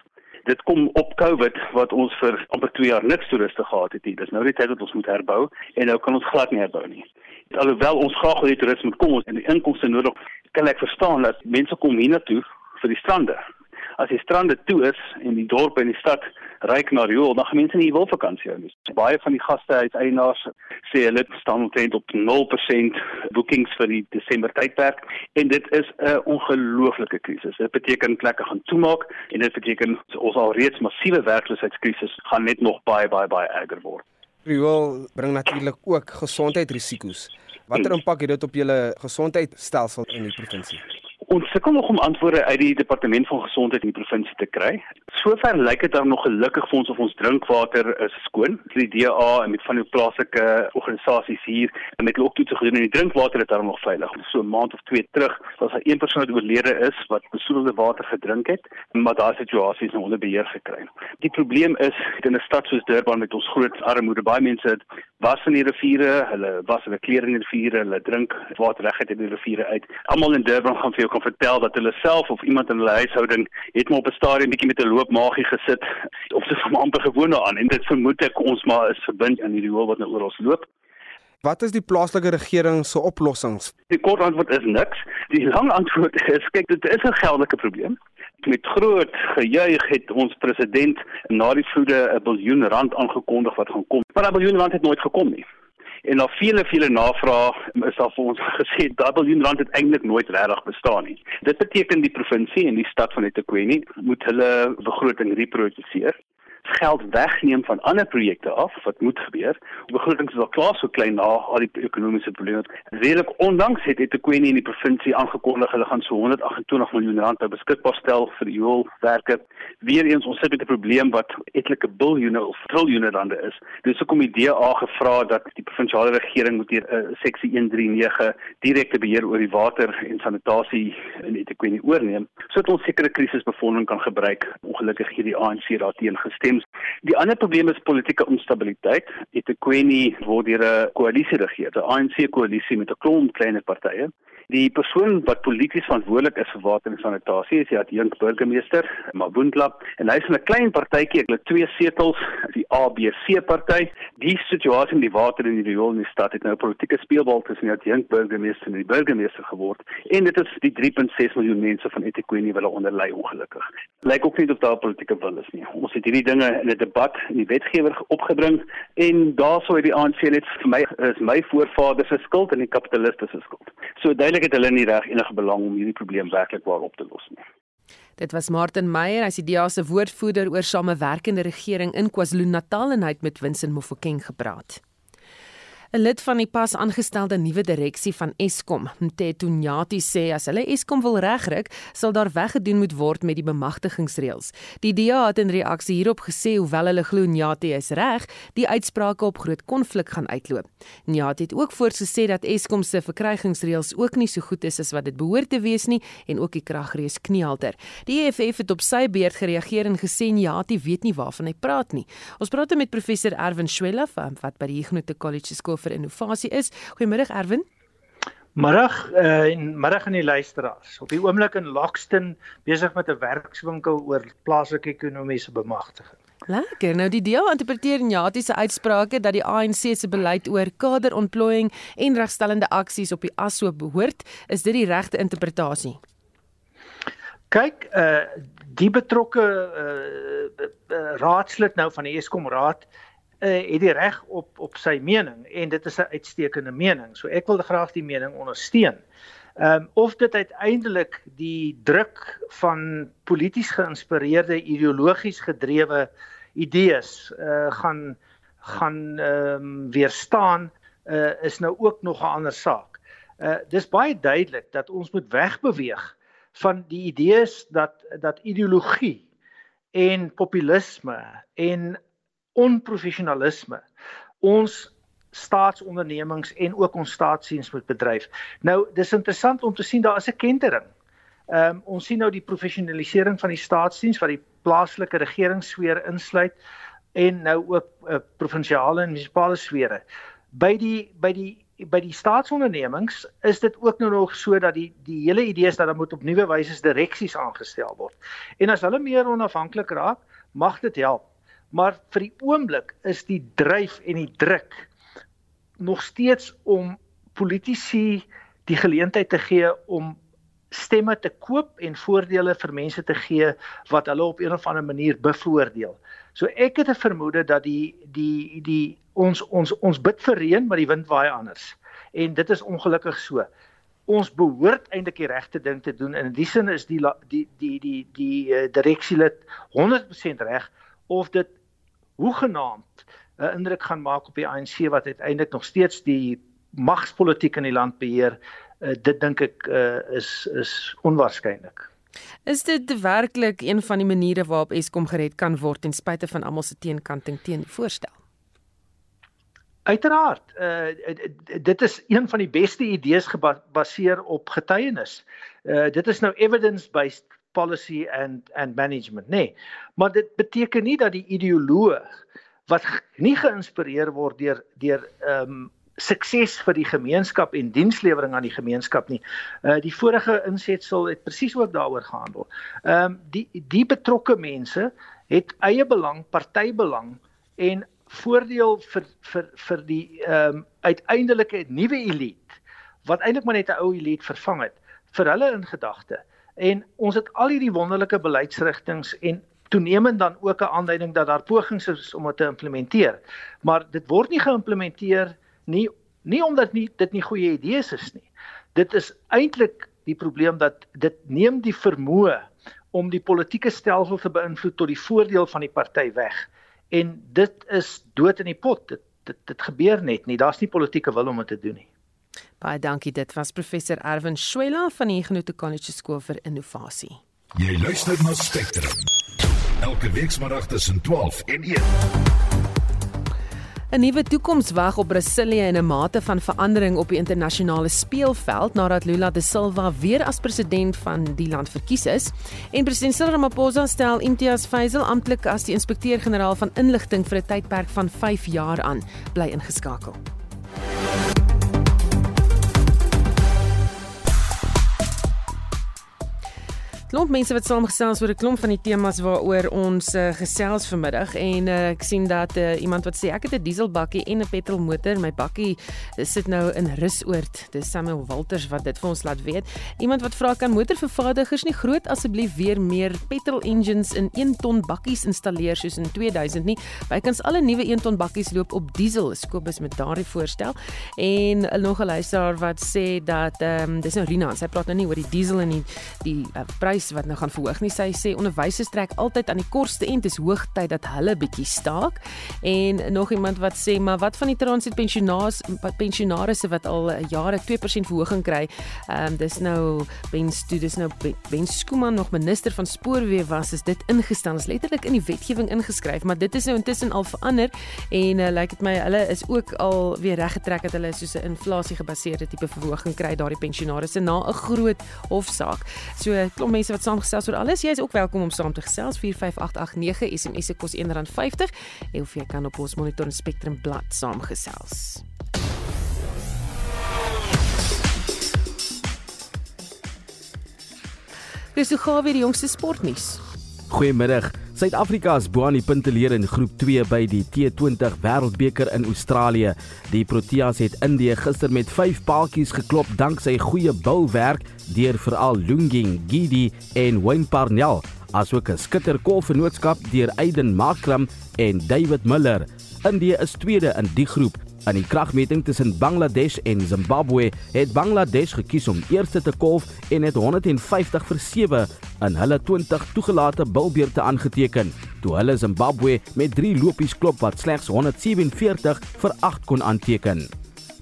Dit kom op COVID wat ons vir amper 2 jaar niks toeriste gehad het nie. Dis nou die tyd dat ons moet herbou en nou kan ons glad nie herbou nie. Alhoewel ons graag wil hê toerisme moet kom ons en die inkomste nodig, kan ek verstaan dat mense kom hiernatoe vir die strande as die strande toe is en die dorpe en die stad ryk na riool, dan gaan mense nie wil vakansie hou nie. Baie van die gastehuiseienaars sê hulle staan omtrent op 0% boekings vir die Desember tydperk en dit is 'n ongelooflike krisis. Dit beteken plekke gaan toemaak en dit beteken ons alreeds massiewe werkloosheidskrisis gaan net nog baie baie baie erger word. Riool bring natuurlik ook gesondheidsrisiko's. Watter hmm. impak het dit op julle gesondheidstelsel in die provinsie? Ons sukkel nog om antwoorde uit die departement van gesondheid in die provinsie te kry. Sover lyk dit dan nog gelukkig vir ons of ons drinkwater is skoon. Die DA en met van die plaaslike organisasies hier en met ook toetse gedoen en die drinkwater is daar nog veilig. So 'n maand of twee terug was daar een persoon wat oorlede is wat besoedelde water gedrink het, maar daai situasie is nou onder beheer gekry. Die probleem is in 'n stad soos Durban met ons groot armoede, baie mense het was in die riviere, hulle was hulle klere in die riviere, hulle drink water reg uit die riviere uit. Almal in Durban gaan vir jou kan vertel dat hulle self of iemand in hulle huishouding het maar op 'n stadium bietjie met 'n loopmagie gesit of dit van amper gewoon daaraan en dit vermoed ek ons maar is verbind aan hierdie hoël wat nou ons loop. Wat is die plaaslike regering se oplossings? Die kort antwoord is niks. Die lang antwoord is kyk dit is 'n geldelike probleem. Met groot gejuig het ons president na die vloede 'n biljoen rand aangekondig wat gaan kom. Maar 'n biljoen rand het nooit gekom nie. En na vele vele navrae is daar vir ons <laughs> gesê biljoen rand het eintlik nooit regtig bestaan nie. Dit beteken die provinsie en die stad van eThekwini moet hulle begroting reproduseer geld wegneem van ander projekte af wat moet gebeur. Die begroting is al klaar so klein na al die ekonomiese probleme. Redelik ondanks het Etiquette in die provinsie aangekondig hulle gaan so 128 miljoen rand beskikbaar stel vir die hulpwerke. Weereens ons sit met 'n probleem wat etlike biljoene of triljoene rande is. Dis hoekom die DA gevra dat die provinsiale regering moet hier 'n uh, seksie 139 direkte beheer oor die water en sanitasie in Etiquette oorneem sodat ons sekere krisisbefonding kan gebruik. Ongelukkig het die ANC daarteen gestem problems. Die ander probleem is politieke onstabiliteit. Etiquette word deur 'n koalisie regeer, 'n ANC koalisie met 'n klomp kleiner partye. Die persoon wat polities verantwoordelik is vir water en sanitasie is die adjunk burgemeester, Mabundla, en hy is 'n klein partytjie, hulle twee setels, die ABC party. Die situasie met die water in die riool in die stad het nou 'n politieke speelbal tussen die adjunk burgemeester en die burgemeester geword. En dit is die 3.6 miljoen mense van Etiquette wat onderlei ongelukkig. Lyk ook nie of daar politieke wil is nie. Ons het hierdie dinge in 'n debat in die wetgewer opgebring en daarsou het die ANC net vir my is my voorvaders se skuld en die kapitaliste se skuld. So duidelik het hulle nie reg enige belang om hierdie probleem werklik waar op te los nie. Dit was Martin Meyer, hy is die DEA se woordvoerder oor samewerkende regering in KwaZulu-Natal en hy het met Vincent Mofokeng gepraat. 'n Lid van die pas aangestelde nuwe direksie van Eskom, Mteto Nyati sê as hulle Eskom wil regryk, sal daar weggedoen moet word met die bemagtigingsreëls. Die DA het in reaksie hierop gesê hoewel hulle glo Nyati is reg, die uitsprake op groot konflik gaan uitloop. Nyati het ook voorgesê dat Eskom se verkrygingsreëls ook nie so goed is as wat dit behoort te wees nie en ook die kragrees kniehalter. Die EFF het op sy beurt gereageer en gesê Nyati weet nie waarvan hy praat nie. Ons praat met professor Erwin Schwella van wat by die Huguenot College skool vir innovasie is. Goeiemôre Erwin. Middag uh, en middag aan die luisteraars. Op die oomblik in Lockston besig met 'n werkswinkel oor plaaslike ekonomiese bemagtiging. Lekker. Nou die deel interpreteer Njati se uitsprake dat die ANC se beleid oor kaderontplooiing en regstellende aksies op die ASO behoort, is dit die regte interpretasie? Kyk, uh die betrokke uh, uh raadslid nou van die Eskom raad uh, het die reg op op sy mening en dit is 'n uitstekende mening. So ek wil graag die mening ondersteun. Ehm um, of dit uiteindelik die druk van polities geïnspireerde ideologies gedrewe idees uh gaan gaan ehm um, weerstaan uh is nou ook nog 'n ander saak. Uh dis baie duidelik dat ons moet wegbeweeg van die idees dat dat ideologie en populisme en onprofessionalisme ons staatsondernemings en ook ons staatsdiens moet bedryf. Nou dis interessant om te sien daar is 'n kentering. Ehm um, ons sien nou die professionalisering van die staatsdiens wat die plaaslike regeringssfeer insluit en nou ook uh, provinsiale en munisipale sfere. By die by die by die staatsondernemings is dit ook nou nog so dat die die hele idee is dat daar moet op nuwe wyse direksies aangestel word. En as hulle meer onafhanklik raak, mag dit help. Maar vir die oomblik is die dryf en die druk nog steeds om politici die geleentheid te gee om stemme te koop en voordele vir mense te gee wat hulle op 'n of ander manier bevoordeel. So ek het 'n vermoede dat die die die ons ons ons bid vir reën maar die wind waai anders. En dit is ongelukkig so. Ons behoort eintlik die regte ding te doen en in die sin is die die die die die uh, direksielid 100% reg of dit hoegenaamd 'n uh, indruk gaan maak op die ANC wat uiteindelik nog steeds die magspolitiek in die land beheer uh, dit dink ek uh, is is onwaarskynlik. Is dit werklik een van die maniere waarop Eskom gered kan word ten spyte van almal se teenkanting teen die voorstel? Uiteraard, uh, dit is een van die beste idees gebaseer op getuienis. Uh, dit is nou evidence-based policy and and management, nê. Nee. Maar dit beteken nie dat die ideoloog wat nie geïnspireer word deur deur ehm um, sukses vir die gemeenskap en dienslewering aan die gemeenskap nie. Uh die vorige insetsel het presies ook daaroor gehandel. Ehm um, die die betrokke mense het eie belang, partybelang en voordeel vir vir vir die ehm um, uiteindelike nuwe elite wat eintlik maar net 'n ou elite vervang het vir hulle in gedagte. En ons het al hierdie wonderlike beleidsrigtinge en toenemend dan ook 'n aanduiding dat daar pogings is om dit te implementeer. Maar dit word nie geïmplementeer nie nie omdat nie dit nie goeie idees is nie. Dit is eintlik die probleem dat dit neem die vermoë om die politieke stelsel te beïnvloed tot die voordeel van die party weg. En dit is dood in die pot. Dit dit dit gebeur net nie. Daar's nie politieke wil om dit te doen nie. Baie dankie. Dit was professor Erwin Schwela van die Genote College Skool vir Innovasie. Jy luister na Spectrum. Elke week saterdag tussen 12 en 1. 'n Nuwe toekoms wag op Brasilië in 'n mate van verandering op die internasionale speelveld nadat Lula da Silva weer as president van die land verkies is. En president Cyril Ramaphosa stel Imtiaz Faisal amptelik as die inspekteur-generaal van inligting vir 'n tydperk van 5 jaar aan. Bly ingeskakel. Klomp mense wat saamgesels oor 'n klomp van die temas waaroor ons uh, gesels vanmiddag en uh, ek sien dat uh, iemand wat sê ek het 'n dieselbakkie en 'n petrolmotor. My bakkie sit nou in Rusoord dis Samuel Walters wat dit vir ons laat weet. Iemand wat vra kan motorvervaardigers nie groot asseblief weer meer petrol engines in 1 ton bakkies installeer soos in 2000 nie? Bykans alle nuwe 1 ton bakkies loop op diesel Skobus met daardie voorstel. En nog 'n luisteraar wat sê dat um, dis nou Rina sy praat nou nie oor die diesel en die die uh, prys wat nou gaan verhoog nie. Sy sê onderwysers trek altyd aan die kortste end. Dit is hoogtyd dat hulle bietjie staak. En nog iemand wat sê, maar wat van die transit pensionaars pensionarisse wat al jare 2% verhoging kry? Ehm um, dis nou Bens toe dis nou Ben Skooman nog minister van spoorweë was, is dit ingestel. Is letterlik in die wetgewing ingeskryf, maar dit is nou intussen al verander en uh, lyk dit my hulle is ook al weer reggetrek dat hulle soos 'n inflasie gebaseerde tipe verhoging kry daardie pensionarisse na 'n groot hofsaak. So klop mense wat saamgesels oor alles. Jy is ook welkom om saam te gesels 45889 SMS se kos R1.50 of jy kan op ons Monitor en Spectrum blad saamgesels. Dis gaan weer die jongste sportnuus. Goeiemiddag. Suid-Afrika is bo aan die punteleer in groep 2 by die T20 Wêreldbeker in Australië. Die Proteas het Indië gister met 5 paaltjies geklop danksy goeie bouwerk deur veral Lunging, Gidi en Wayne Parnell, asook 'n skitter kolvennootskap deur Aiden Makram en David Miller. Indië is tweede in die groep In die kragmeting tussen Bangladesh en Zimbabwe het Bangladesh gekies om eerste te kolf en het 150 vir 7 in hulle 20 toegelate bilbeerte aangeteken. Toe hulle Zimbabwe met 3 lopies klop wat slegs 147 vir 8 kon aanteken.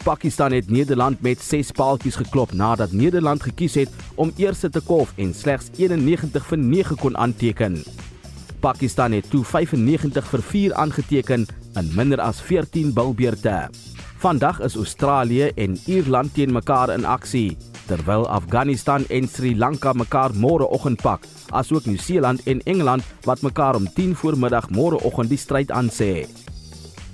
Pakistan het Nederland met 6 paaltjies geklop nadat Nederland gekies het om eerste te kolf en slegs 91 vir 9 kon aanteken. Pakistan het toe 95 vir 4 aangeteken in minder as 14 bilbeerte. Vandag is Australië en Ierland teen mekaar in aksie, terwyl Afghanistan en Sri Lanka mekaar môreoggend pak, asook Nieu-Seeland en Engeland wat mekaar om 10 voormiddag môreoggend die stryd aansê.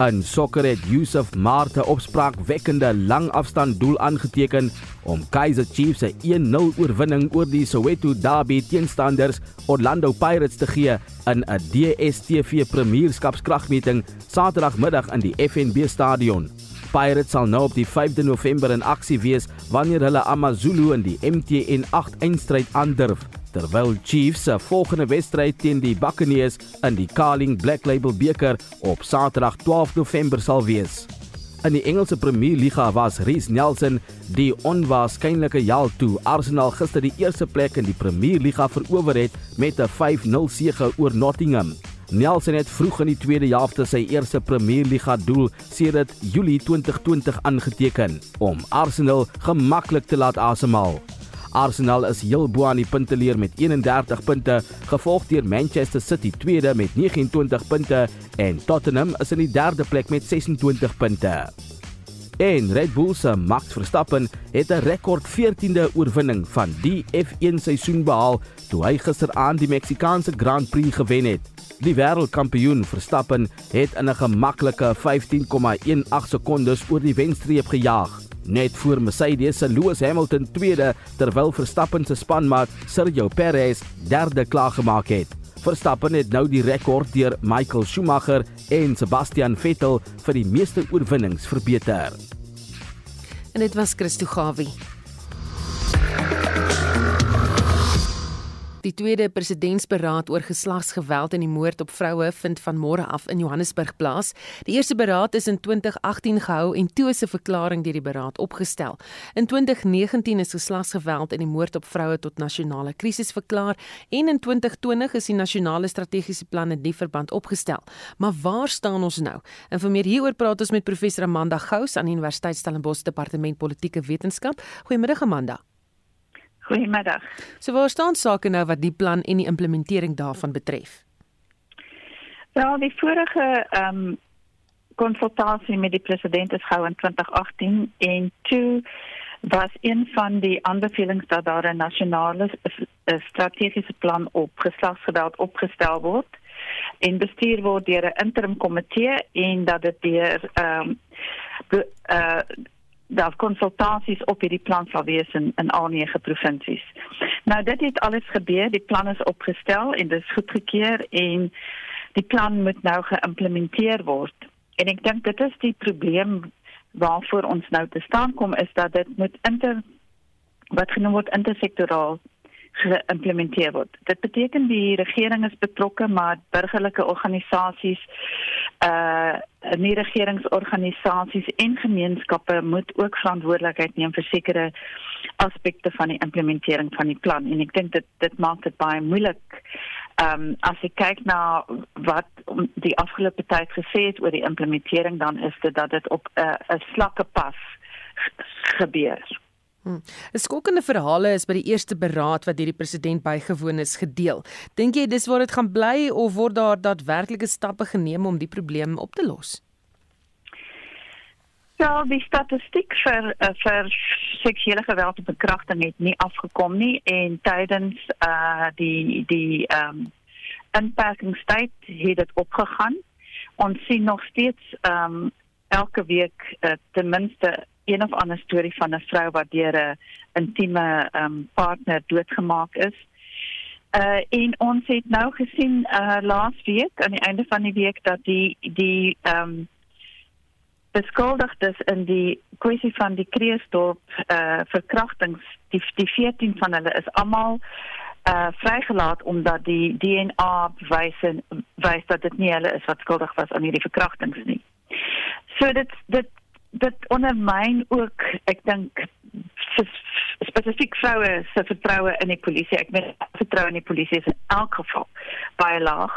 In sokker het Yusuf Marte opspraakwekkende langafstand doel aangeteken om Kaizer Chiefs se 1-0 oorwinning oor die Soweto Derby teenstanders Orlando Pirates te gee in 'n DStv Premierskapskragmeting Saterdagmiddag in die FNB Stadion. Pirates sal nou op die 5de November in aksie wees wanneer hulle AmaZulu in die MTN 8 eindstryd aandurf terwyl Chiefs se volgende wedstryd teen die Buccaneers in die Carling Black Label beker op Saterdag 12 November sal wees. In die Engelse Premier Liga was Reece Nelson die onwaarskynlike jaal toe Arsenal gister die eerste plek in die Premier Liga verower het met 'n 5-0 sege oor Nottingham. Nelson het vroeg in die tweede helfte sy eerste Premier Liga doel sedert Julie 2020 aangeteken om Arsenal gemaklik te laat asemhaal. Arsenal is heel bo aan die punteleer met 31 punte, gevolg deur Manchester City tweede met 29 punte en Tottenham is in die derde plek met 26 punte. En Red Bull se Max Verstappen het 'n rekord 14de oorwinning van die F1 seisoen behaal toe hy gisteraand die Meksikaanse Grand Prix gewen het. Die wêreldkampioen Verstappen het in 'n gemaklike 15,18 sekondes oor die wenstreep gejaag net voor Mercedes se Lewis Hamilton tweede terwyl Verstappen se spanmaat Sergio Perez derde klaargemaak het. Verstappen het nou die rekord deur Michael Schumacher en Sebastian Vettel vir die meeste oorwinnings verbeter. En dit was Christo Gawie. Die tweede presidentsberaad oor geslagsgeweld en die moord op vroue vind van môre af in Johannesburg plaas. Die eerste beraad is in 2018 gehou en toe is 'n verklaring deur die beraad opgestel. In 2019 is geslagsgeweld en die moord op vroue tot nasionale krisis verklaar en in 2020 is die nasionale strategiese plan in die verband opgestel. Maar waar staan ons nou? En vir meer hieroor praat ons met professor Amanda Gous aan die Universiteit Stellenbosch Departement Politieke Wetenskap. Goeiemiddag Amanda. Goeiemiddag. So waar staan sake nou wat die plan en die implementering daarvan betref? Ja, die vorige ehm um, konsultasie met die president is gehou in 2018 en toe was een van die aanbevelings dat daar 'n nasionale strategiese plan op geslagsgeweld opgestel word en bestuur word deur 'n interim komitee en dat dit deur ehm um, uh daar konsultasies op hierdie plan sal wees in in al nege provinsies. Nou dit het alles gebeur, die plan is opgestel en dit is goedgekeur en die plan moet nou geïmplementeer word. En ek dink dit is die probleem waarvoor ons nou te staan kom is dat dit moet inter wat genoem word intersektoraal geïmplementeer word. Dit beteken die regering is betrokke maar burgerlike organisasies uh nie regeringsorganisasies en gemeenskappe moet ook verantwoordelikheid neem vir sekere aspekte van die implementering van die plan en ek dink dit dit maak dit baie moeilik. Ehm um, as ek kyk na wat die afgelope tyd gesê het oor die implementering dan is dit dat dit op uh, 'n slakke pas gebeur. Hmm. Skokkende verhale is by die eerste beraad wat deur die president bygewoon is gedeel. Dink jy dis waar dit gaan bly of word daar daadwerklike stappe geneem om die probleem op te los? Ja, die statistiek vir uh, vir seksuele geweld en bekragting het nie afgekom nie en tydens uh die die ehm um, inperkingstyd het dit opgegaan. Ons sien nog steeds ehm um, elke week uh, ten minste een of ander storie van 'n vrou wat deur 'n intieme um, partner doodgemaak is. Uh en ons het nou gesien uh laas week aan die einde van die week dat die die um beskuldigdes in die kwessie van die Kreeusdorp uh verkrachtings die die 14 van hulle is almal uh vrygelaat omdat die DNA bewyse wys dat dit nie hulle is wat skuldig was aan hierdie verkrachtings nie. So dit dit dit ondermyn ook ek dink spesifiek vroue se vertroue in die polisie. Ek meen vertroue in die polisie is in elk geval baie laag.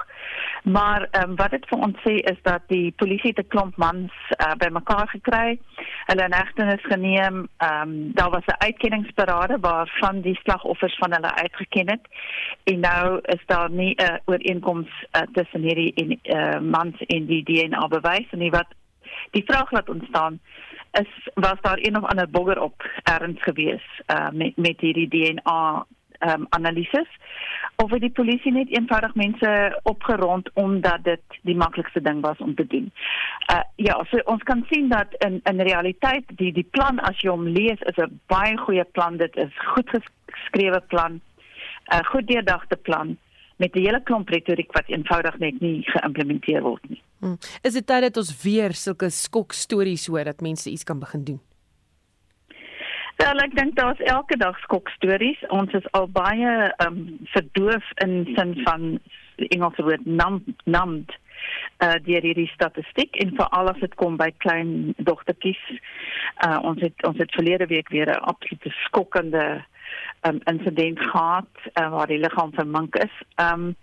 Maar um, wat dit vir ons sê is dat die polisie te klomp mans uh, bymekaar gekry hulle in hegtenis geneem. Ehm um, daar was 'n uitkenningsparade waarvan die slagoffers van hulle uitgeken het. En nou is daar nie 'n uh, ooreenkoms uh, tussen hierdie en uh, mans en die DNA bewys nie wat die vraag laat ontstaan is was daar een of ander bogger op erns gewees uh, met met hierdie DNA um, analises of het die polisie net eenvoudig mense opgerond omdat dit die maklikste ding was om te doen. Uh ja, so ons kan sien dat in in realiteit die die plan as jy hom lees is 'n baie goeie plan. Dit is goed geskrewe plan. 'n goed deurdagte plan met 'n hele klomp retoriek wat eenvoudig net nie geïmplementeer word nie. Hmm. Is dit tyd dat ons weer sulke skok stories hoor dat mense iets kan begin doen? Wel, ek dink daar's elke dag skok stories. Ons is al baie ehm um, verdoof in sin van Engelse woord numbed, numbed uh deur hierdie statistiek en veral as dit kom by klein dogtertjies. Uh ons het ons het verlede week weer 'n absolute skokkende um, insident gehad uh, waar die liggaam vermink is. Ehm um,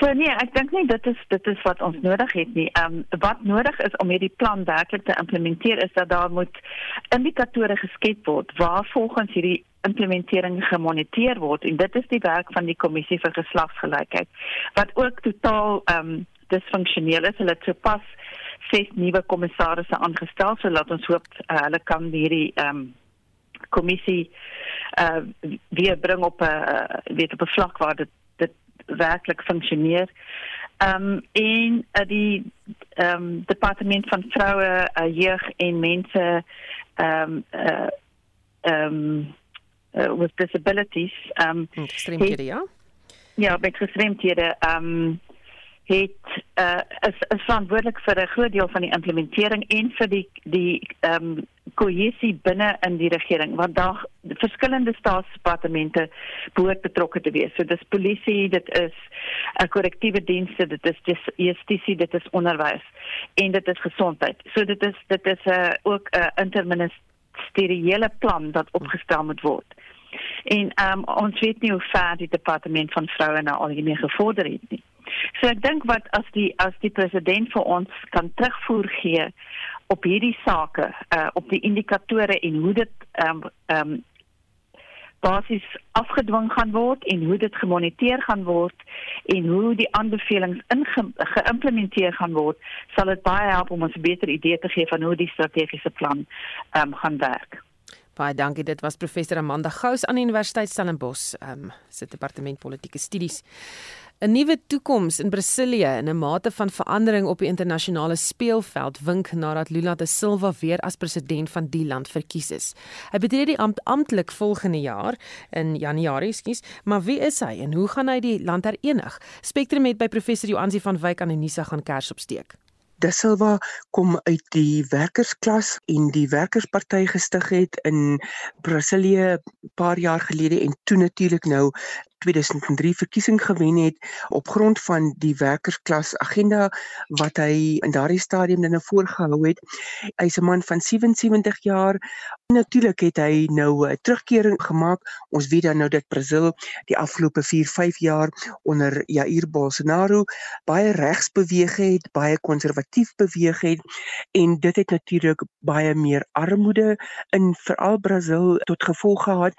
So nee, ek dink nie dit is dit is wat ons nodig het nie. Ehm um, wat nodig is om hierdie plan werklik te implementeer is dat daar moet indikatore geskep word waar volgens hierdie implementering gemoniteer word en dit is die werk van die kommissie vir geslagsgelykheid wat ook totaal ehm um, disfunksioneel is. Hulle het sopas ses nuwe kommissarisse aangestel sodat ons hoop uh, hulle kan hierdie ehm um, kommissie uh weer bring op 'n uh, weet op 'n vlak waar dit werklik funksioneer. Ehm um, en uh, die ehm um, departement van vroue, uh, jeug en mense ehm um, uh, ehm um, uh, with disabilities ehm um, gestremdhede ja. Ja, met gestremdhede ehm um, het uh, is, is verantwoordelik vir 'n groot deel van die implementering en vir die die ehm um, kohesie binne in die regering want daar verskillende staatsdepartemente behoort betrokke te wees. So dis polisie, dit is uh, korrektiewe dienste, dit is justisie, dit is onderwys en dit is gesondheid. So dit is dit is 'n uh, ook 'n uh, interministeriële plan wat opgestel moet word. En um, ons weet nie hoe ver die departement van vroue nou al hiermee gevorder het nie. So ek dink wat as die as die president vir ons kan terugvoer gee op hierdie sake, uh op die indikatore en hoe dit ehm um, ehm um, basis afgedwing gaan word en hoe dit gemoniteer gaan word en hoe die aanbevelings geïmplementeer gaan word, sal dit baie help om ons 'n beter idee te gee van hoe die strategiese plan ehm um, gaan werk. Baie dankie. Dit was professor Amanda Gous aan die Universiteit Stellenbosch, ehm um, se departement politieke studies. 'n Nuwe toekoms in Brasilië in 'n mate van verandering op die internasionale speelveld wink nadat Lula da Silva weer as president van die land verkies is. Hy betree die ampt amptelik volgende jaar in Januarie, skus, maar wie is hy en hoe gaan hy die land herenig? Spectrum het by professor Joansi van Wyk aan Unisa gaan kers opsteek. Da Silva kom uit die werkersklas en die werkersparty gestig het in Brasilië 'n paar jaar gelede en toe natuurlik nou 2003 verkiesing gewen het op grond van die werkersklas agenda wat hy in daardie stadium dan voorgehou het. Hy's 'n man van 77 jaar. Natuurlik het hy nou 'n terugkeer gemaak. Ons weet dan nou dat Brasil die afgelope 4-5 jaar onder Jair Bolsonaro baie regs beweeg het, baie konservatief beweeg het en dit het natuurlik baie meer armoede in veral Brasil tot gevolg gehad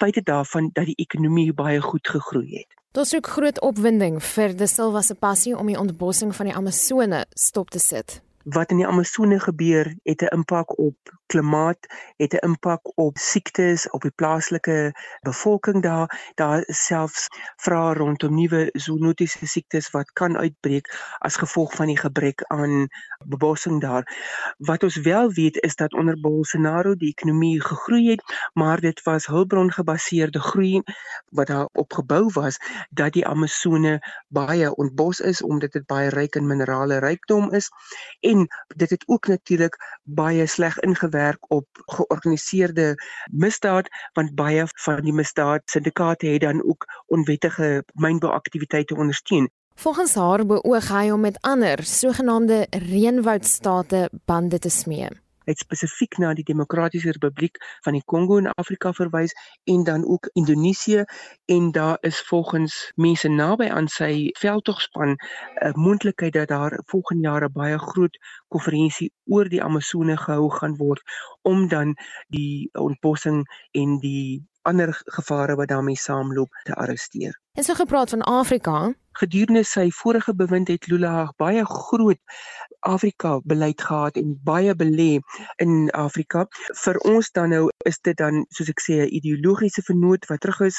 spite daarvan dat die ekonomie baie goed gegroei het. Daar's ook groot opwinding vir De Silva se passie om die ontbossing van die Amazone stop te sit wat in die Amazone gebeur het 'n impak op klimaat, het 'n impak op siektes op die plaaslike bevolking daar. Daar selfs vrae rondom nuwe zoonotiese siektes wat kan uitbreek as gevolg van die gebrek aan bebossing daar. Wat ons wel weet is dat onder Bolsonaro die ekonomie gegroei het, maar dit was hulpbron gebaseerde groei wat daar opgebou was dat die Amazone baie ontbos is omdat dit baie ryk in minerale rykdom is en dit het ook natuurlik baie sleg ingewerk op georganiseerde misdaad want baie van die misdaad syndikaate het dan ook onwettige mynbouaktiwiteite ondersteun. Volgens haar beoog hy om met ander sogenaamde reënwoudstate bande te smee. Hy het spesifiek na die Demokratiese Republiek van die Kongo in Afrika verwys en dan ook Indonesië en daar is volgens mense naby aan sy veldtogspan 'n moontlikheid dat daar volgende jaar 'n baie groot konferensie oor die Amazone gehou gaan word om dan die ontbossing en die ander gevare wat daarmee saamloop te arresteer. En so gepraat van Afrika, gedurende sy vorige bewind het Lula baie groot Afrika beleid gehad en baie belê in Afrika. Vir ons dan nou is dit dan soos ek sê 'n ideologiese vernoot wat terug is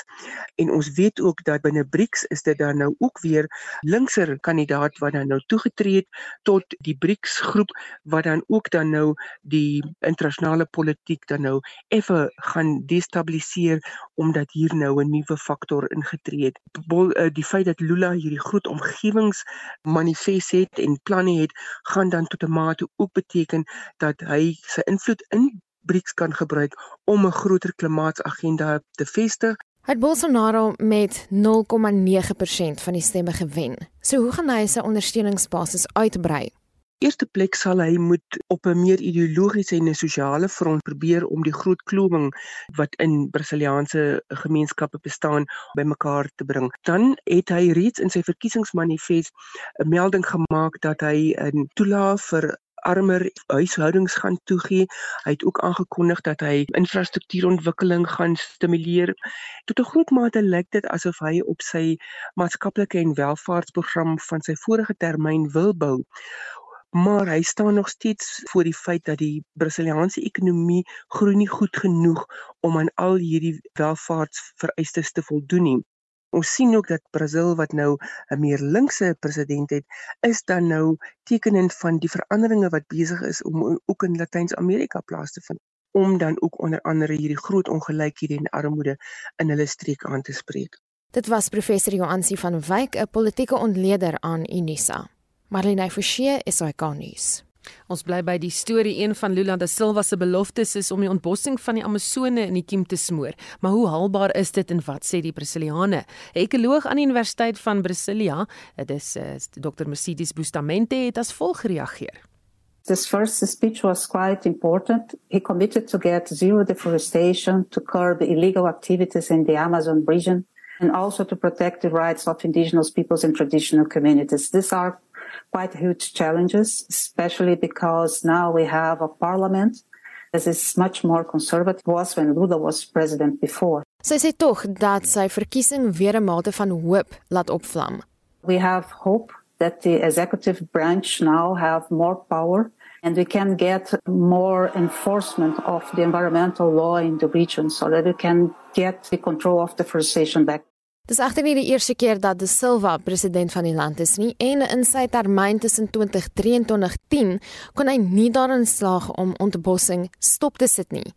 en ons weet ook dat binne BRICS is dit dan nou ook weer linkser kandidaat wat dan nou toegetree het tot die BRICS groep wat dan ook dan nou die internasionale politiek dan nou effe gaan destabiliseer omdat hier nou 'n nuwe faktor ingetree het. Eh, die feit dat Lula hierdie groot omgewingsmanifest het en planne het, gaan dan tot 'n mate ook beteken dat hy sy invloed in BRICS kan gebruik om 'n groter klimaatsagenda te vestig. Het Bolsonaro met 0,9% van die stemme gewen. So hoe gaan hy sy ondersteuningsbasis uitbrei? Eerste plek sal hy moet op 'n meer ideologiese en 'n sosiale front probeer om die groot klowing wat in Brasiliaanse gemeenskappe bestaan bymekaar te bring. Dan het hy reeds in sy verkiesingsmanifest 'n melding gemaak dat hy 'n toelaag vir armer huishoudings gaan toegee. Hy het ook aangekondig dat hy infrastruktuurontwikkeling gaan stimuleer. Tot 'n groot mate lyk dit asof hy op sy maatskaplike en welvaartsprogram van sy vorige termyn wil bou maar hy staan nog steeds voor die feit dat die Brasiliaanse ekonomie groei nie goed genoeg om aan al hierdie welvaartsvereistes te voldoen nie. Ons sien ook dat Brasil wat nou 'n meer linkse president het, is dan nou tekenend van die veranderinge wat besig is om ook in Latyns-Amerika plaas te vind om dan ook onder andere hierdie groot ongelykhede en armoede in hulle streek aan te spreek. Dit was professor Joansi van Wyk, 'n politieke ontleder aan Unisa. Marlene Forsie is hy kanies. Ons bly by die storie een van Lula da Silva se beloftes is om die ontbossing van die Amazone in die kiem te smoor. Maar hoe haalbaar is dit en wat sê die Brasiliane? 'n Ekoloog aan die Universiteit van Brasilia, dit is uh, Dr. Mercedes Bustamante het as volg gereageer. This first speech was quite important. He committed to get zero deforestation, to curb illegal activities in the Amazon region, and also to protect the rights of indigenous peoples and traditional communities. These are quite huge challenges, especially because now we have a parliament that is much more conservative was when Lula was president before. Sy sê tog dat sy verkiesing weer 'n mate van hoop laat opvlam. We have hope that the executive branch now have more power and we can get more enforcement of the environmental law in the region so that we can get the control of the deforestation back. Dis egter nie die eerste keer dat De Silva president van die land is nie en in sy termyn tussen 2023 en 2010 kon hy nie daarin slaag om ontbossing stop te sit nie.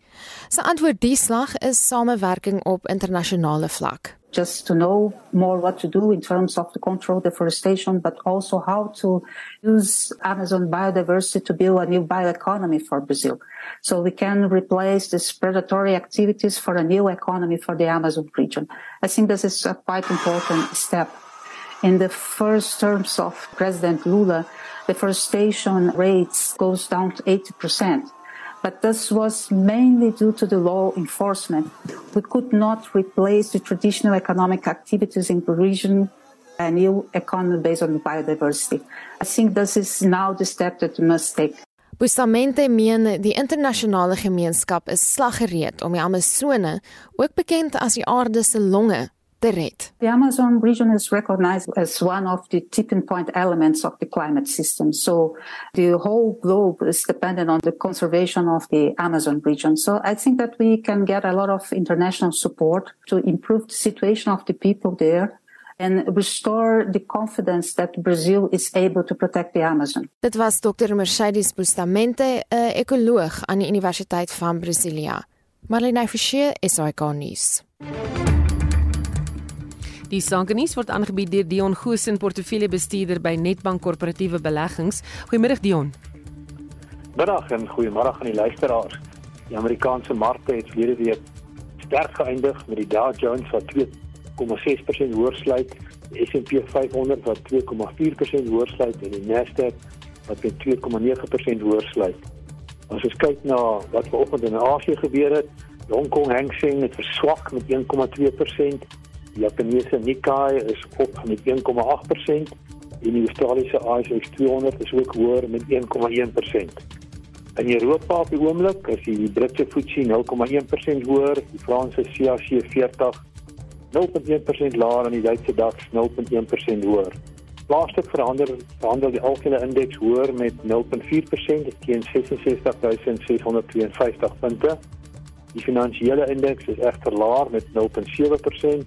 Sy antwoord die slag is samewerking op internasionale vlak. Just to know more what to do in terms of the control deforestation, but also how to use Amazon biodiversity to build a new bioeconomy for Brazil. So we can replace these predatory activities for a new economy for the Amazon region. I think this is a quite important step. In the first terms of President Lula, deforestation rates goes down to 80 percent but this was mainly due to the law enforcement. We could not replace the traditional economic activities in the region a new economy based on biodiversity. I think this is now the step that we must take. Bustamante meen die internasionale gemeenskap is slaggereed om die Amazone, ook bekend as die aarde se longe, red. The Amazon region is recognized as one of the tipping point elements of the climate system. So the whole globe is dependent on the conservation of the Amazon region. So I think that we can get a lot of international support to improve the situation of the people there and restore the confidence that Brazil is able to protect the Amazon. Dit was Dr. Mercedes Bustamante, 'n ekoloog aan die Universiteit van Brasilia. Marlene Forsie, SAK nuus. Die sankenies word aangebied deur Dion Goosen, portefeuljebestuurder by Netbank Korporatiewe Beleggings. Goeiemiddag Dion. Middag en goeiemôre aan die luisteraars. Die Amerikaanse markte het verlede week sterk geëindig met die Dow Jones wat 2,6% hoër sluit, die S&P 500 wat 2,4% hoër sluit en die Nasdaq wat met 2,9% hoër sluit. As ons kyk na wat vanoggend in Asië gebeur het, Hong Kong Hang Seng het verswak met 1,2%. Die Japannese Nikkei is op met 1,8% en die Australiese ASX 200 is ook hoër met 1,1%. In Europa op die oomblik is die Britse FTSE 0,1% hoër, die Franse CAC 40 0,1% laer en die Duitse DAX 0,1% hoër. Plaaslik verander verhandel die algehele indeks hoër met 0.4% teen 66652 punte. Die finansiële indeks is egter laer met 0.7%.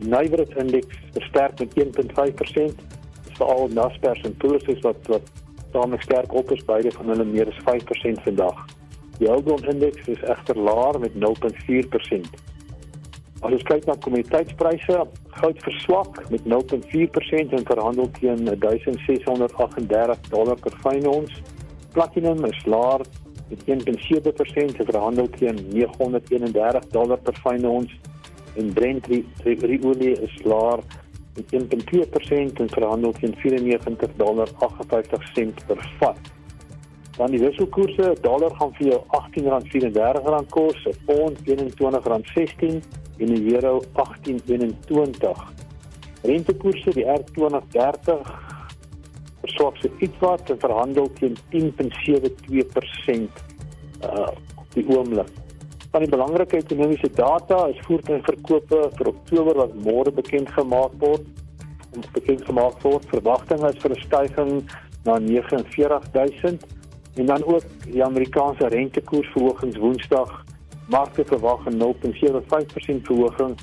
Nywerheid indeks versterk met 1.5%. Veral Naspers en Pulse wat wat tamelik sterk op is beide van hulle meer as 5% vandag. Die Gold indeks is egter laer met 0.4%. As ons kyk na kommoditeitspryse, goud verswak met 0.4% en verhandel teen 1638 dollar per fyn ons. Platinum is laer met 1.7% en verhandel teen 931 dollar per fyn ons. En Brent olie is laer met 1.2% en verhandel teen 94 dollar 58 sent per vat. Dan die wisselkoerse, dollar gaan vir jou R18.34 kos, 'n pond R21.16 en die euro 18.21. Rentekoerse die R2030 verswak se ietwat en verhandel teen 10.72% uh die oomblik. Van die belangrike ekonomiese data is voertuigverkope vir Oktober wat môre bekend gemaak word. Ons bekend gemaak word verwagtinge is vir 'n stygings na 49000 en dan ook die Amerikaanse rentekoersverhogings Woensdag markte verwag 'n 0.75% verhoging,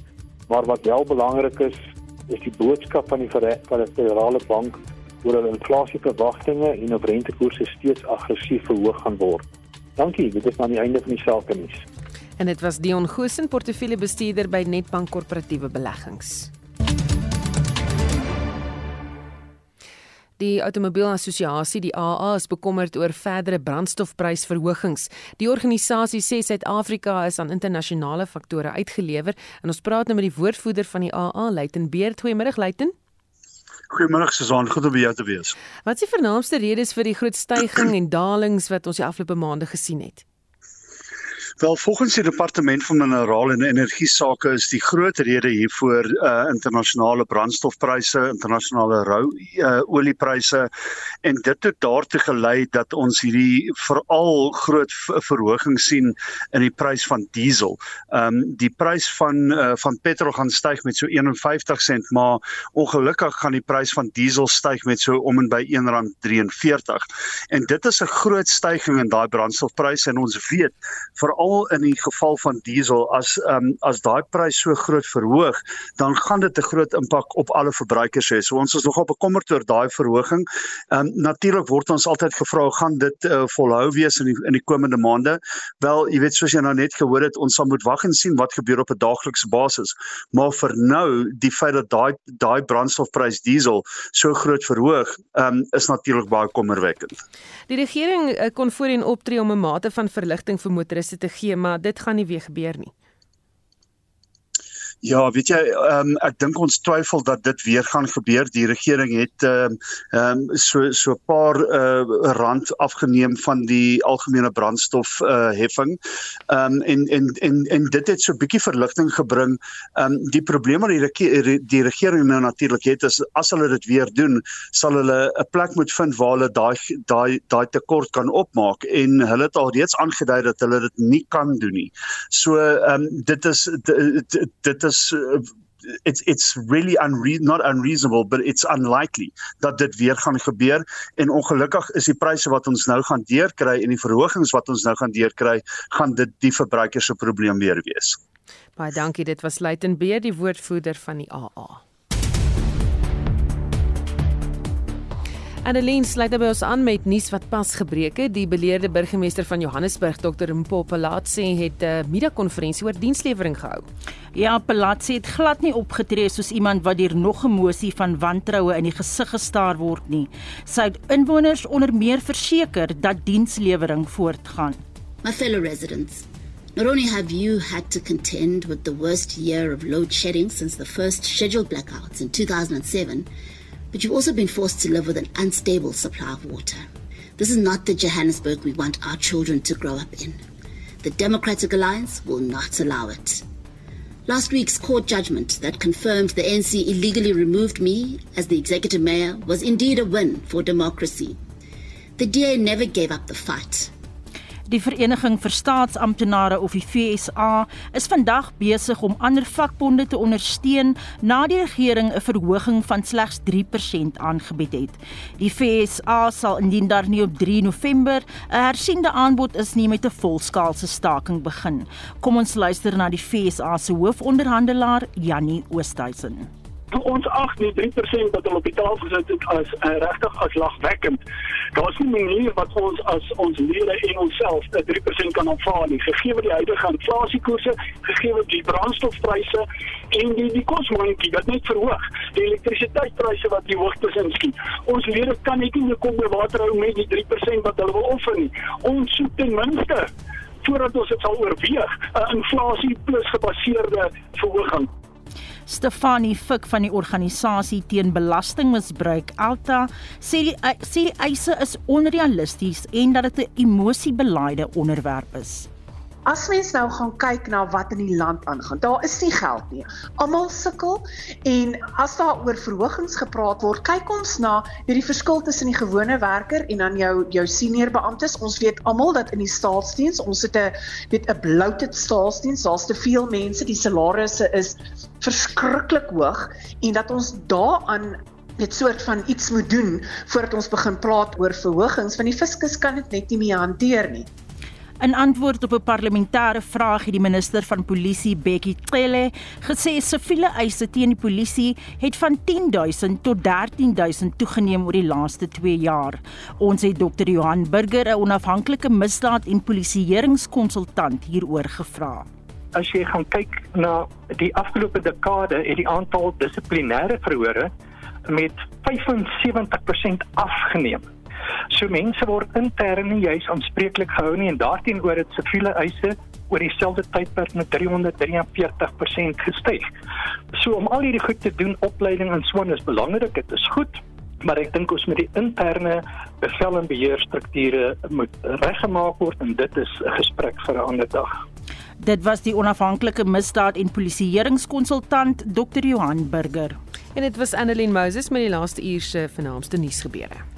maar wat wel belangrik is, is die boodskap van die van die federale bank oor hulle inflasieverwagtinge en of rentekoerse steeds aggressief verhoog gaan word. Dankie, dit is aan die einde van die sake nuus. En dit was Dion Goosen, portefeuljebestuurder by Netbank Korporatiewe Beleggings. Die Automobielassosiasie, die AA, is bekommerd oor verdere brandstofprysverhogings. Die organisasie sê Suid-Afrika is aan internasionale faktore uitgelewer en ons praat nou met die woordvoerder van die AA, Luiten Beerd. Goeiemôre, Luiten. Goeiemôre Susan, goed om by jou te wees. Wat is die vernaamste redes vir die groot stygings en dalings wat ons die afgelope maande gesien het? Wel volgens die departement van minerale en energie sake is die groot rede hiervoor uh internasionale brandstofpryse, internasionale rou uh oliepryse en dit het daartoe gelei dat ons hierdie veral groot verhoging sien in die prys van diesel. Um die prys van uh van petrol gaan styg met so 51 sent, maar ongelukkig gaan die prys van diesel styg met so om en by R1.43. En dit is 'n groot stygings in daai brandstofpryse en ons weet veral veral in die geval van diesel as um, as daai prys so groot verhoog, dan gaan dit 'n groot impak op alle verbruikers hê. So ons is nogal bekommerd oor daai verhoging. Um natuurlik word ons altyd gevra gaan dit uh, volhou wees in die in die komende maande. Wel, jy weet soos jy nou net gehoor het, ons sal moet wag en sien wat gebeur op 'n daaglikse basis. Maar vir nou, die feit dat daai daai brandstofprys diesel so groot verhoog, um is natuurlik baie kommerwekkend. Die regering uh, kon voorheen optree om 'n mate van verligting vir motoriste te gee, maar dit gaan nie weer gebeur nie. Ja, weet jy, um, ek dink ons twyfel dat dit weer gaan gebeur. Die regering het ehm um, so so 'n paar uh, rand afgeneem van die algemene brandstof uh, heffing. Ehm um, en en en en dit het so 'n bietjie verligting gebring. Ehm um, die probleem wat die rege die regering nou natuurlik het is as hulle dit weer doen, sal hulle 'n plek moet vind waar hulle daai daai daai tekort kan opmaak en hulle het al reeds aangedui dat hulle dit nie kan doen nie. So ehm um, dit is dit, dit is uh, it's it's really unre not unreasonable but it's unlikely dat dit weer gaan gebeur en ongelukkig is die pryse wat ons nou gaan deurkry en die verhogings wat ons nou gaan deurkry gaan dit die verbruikers se probleem weer wees. Baie dankie dit was Luiten Beer die woordvoerder van die AA. Annelien sluit by ons aan met nuus wat pas gebreek het. Die beleerde burgemeester van Johannesburg, Dr. Mpopelatse, het 'n uh, media-konferensie oor dienslewering gehou. Ja, Pelatse het glad nie opgetree soos iemand wat deur nog 'n emosie van wantroue in die gesig gestaar word nie. Sy het inwoners onder meer verseker dat dienslewering voortgaan. My fellow residents, Not only have you had to contend with the worst year of load shedding since the first scheduled blackouts in 2007, but you've also been forced to live with an unstable supply of water. This is not the Johannesburg we want our children to grow up in. The Democratic Alliance will not allow it. Last week's court judgment that confirmed the ANC illegally removed me as the executive mayor was indeed a win for democracy. The DA never gave up the fight. Die Vereniging vir Staatsamptenare of die FSA is vandag besig om ander vakbonde te ondersteun na die regering 'n verhoging van slegs 3% aangebied het. Die FSA sal indien daar nie op 3 November 'n hersiende aanbod is nie met 'n volskaalse staking begin. Kom ons luister na die FSA se hoofonderhandelaar Jannie Oosthuizen ons ag nie 3% wat hulle op die tafel gesit het as uh, regtig as lagwekkend. Daar's nie 'n manier wat ons as ons lede en onsself dat 3% kan aanvaar nie. Gegee die huidige inflasiekoerse, gegee die brandstofpryse en die die kosmandjie wat net verhoog, die elektrisiteitspryse wat die hoogtes inskiet. Ons lede kan net nie kom by water hou met die 3% wat hulle wil offer nie. Ons soek ten minste voordat ons dit sal oorweeg 'n inflasie plus gebaseerde verhoging. Stefanie Fik van die organisasie teen belastingmisbruik Alta sê die sê die eise is onrealisties en dat dit 'n emosiebelaide onderwerp is. As mens nou gaan kyk na wat in die land aangaan, daar is nie geld nie. Almal sukkel en as daar oor verhogings gepraat word, kyk ons na hierdie verskil tussen die gewone werker en dan jou jou senior beamptes. Ons weet almal dat in die staatsdiens, ons het 'n weet 'n bloated staatsdiens, daar's te veel mense, die salarisse is verskriklik hoog en dat ons daaraan net soort van iets moet doen voordat ons begin praat oor verhogings want die fiskus kan dit net nie meer hanteer nie. In antwoord op 'n parlementêre vraag het die minister van polisie, Bekkie Cele, gesê siviele eise teen die polisie het van 10000 tot 13000 toegeneem oor die laaste 2 jaar. Ons het Dr. Johan Burger, 'n onafhanklike misdaad- en polisieeringskonsultant hieroor gevra. As jy gaan kyk na die afgelope dekade, het die aantal dissiplinêre verhore met 75% afgeneem. So mense word intern nie juis aanspreeklik gehou nie en daarteenoor het siviele eise oor dieselfde tydperk met 343% gestyg. So om al hierdie goed te doen, opleiding en so aan is belangrik, dit is goed, maar ek dink ons moet die interne bevel en beheerstrukture moet reggemaak word en dit is 'n gesprek vir 'n ander dag. Dit was die onafhanklike misdaad en polisieeringskonsultant Dr. Johan Burger. En dit was Annelien Moses met die laaste uur se vernaamste nuusgebeure.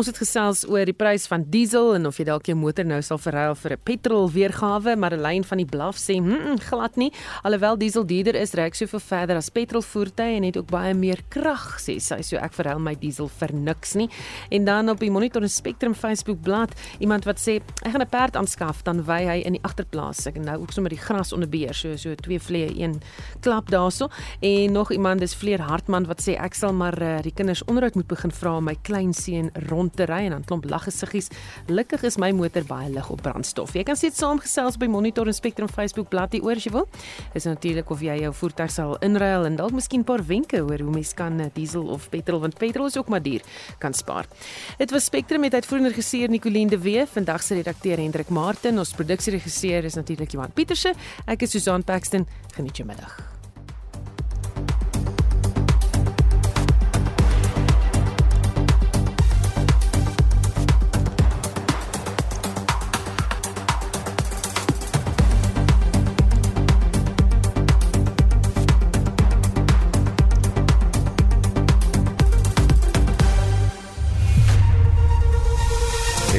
Ons het gesels oor die prys van diesel en of jy dalk jou motor nou sal verruil vir 'n petrol weergawe, maar 'n lyn van die blaf sê, "Hm, mm, glad nie. Alhoewel diesel duurder is, reik soveel verder as petrolvoertuie en het ook baie meer krag," sê sy. So ek verruil my diesel vir niks nie. En dan op die Monitor en Spectrum Facebook bladsy, iemand wat sê, "Ek gaan 'n perd aanskaf, dan wy hy in die agterplaas. Ek nou ook sommer die gras onder beheer, so so twee vlee, een klap daarso." En nog iemand, dis Vleer Hartman wat sê, "Ek sal maar uh, die kinders onderhoud moet begin vra my klein seun rond te ry en dan klomp laggesiggies. Gelukkig is my motor baie lig op brandstof. Jy kan sit saamgesels by Monitor en Spectrum Facebook bladsy oor as jy wil. Is natuurlik of jy jou voertuig sal inruil en dalk miskien 'n paar wenke oor hoe mens kan eh, diesel of petrol want petrol is ook maar duur kan spaar. Dit was Spectrum met uitvoerende regisseur Nicoline de Wee, vandag se redakteur Hendrik Martin, ons produksieregisseur is natuurlik Johan Pieterse. Ek is Susan Paxton. Geniet jou middag.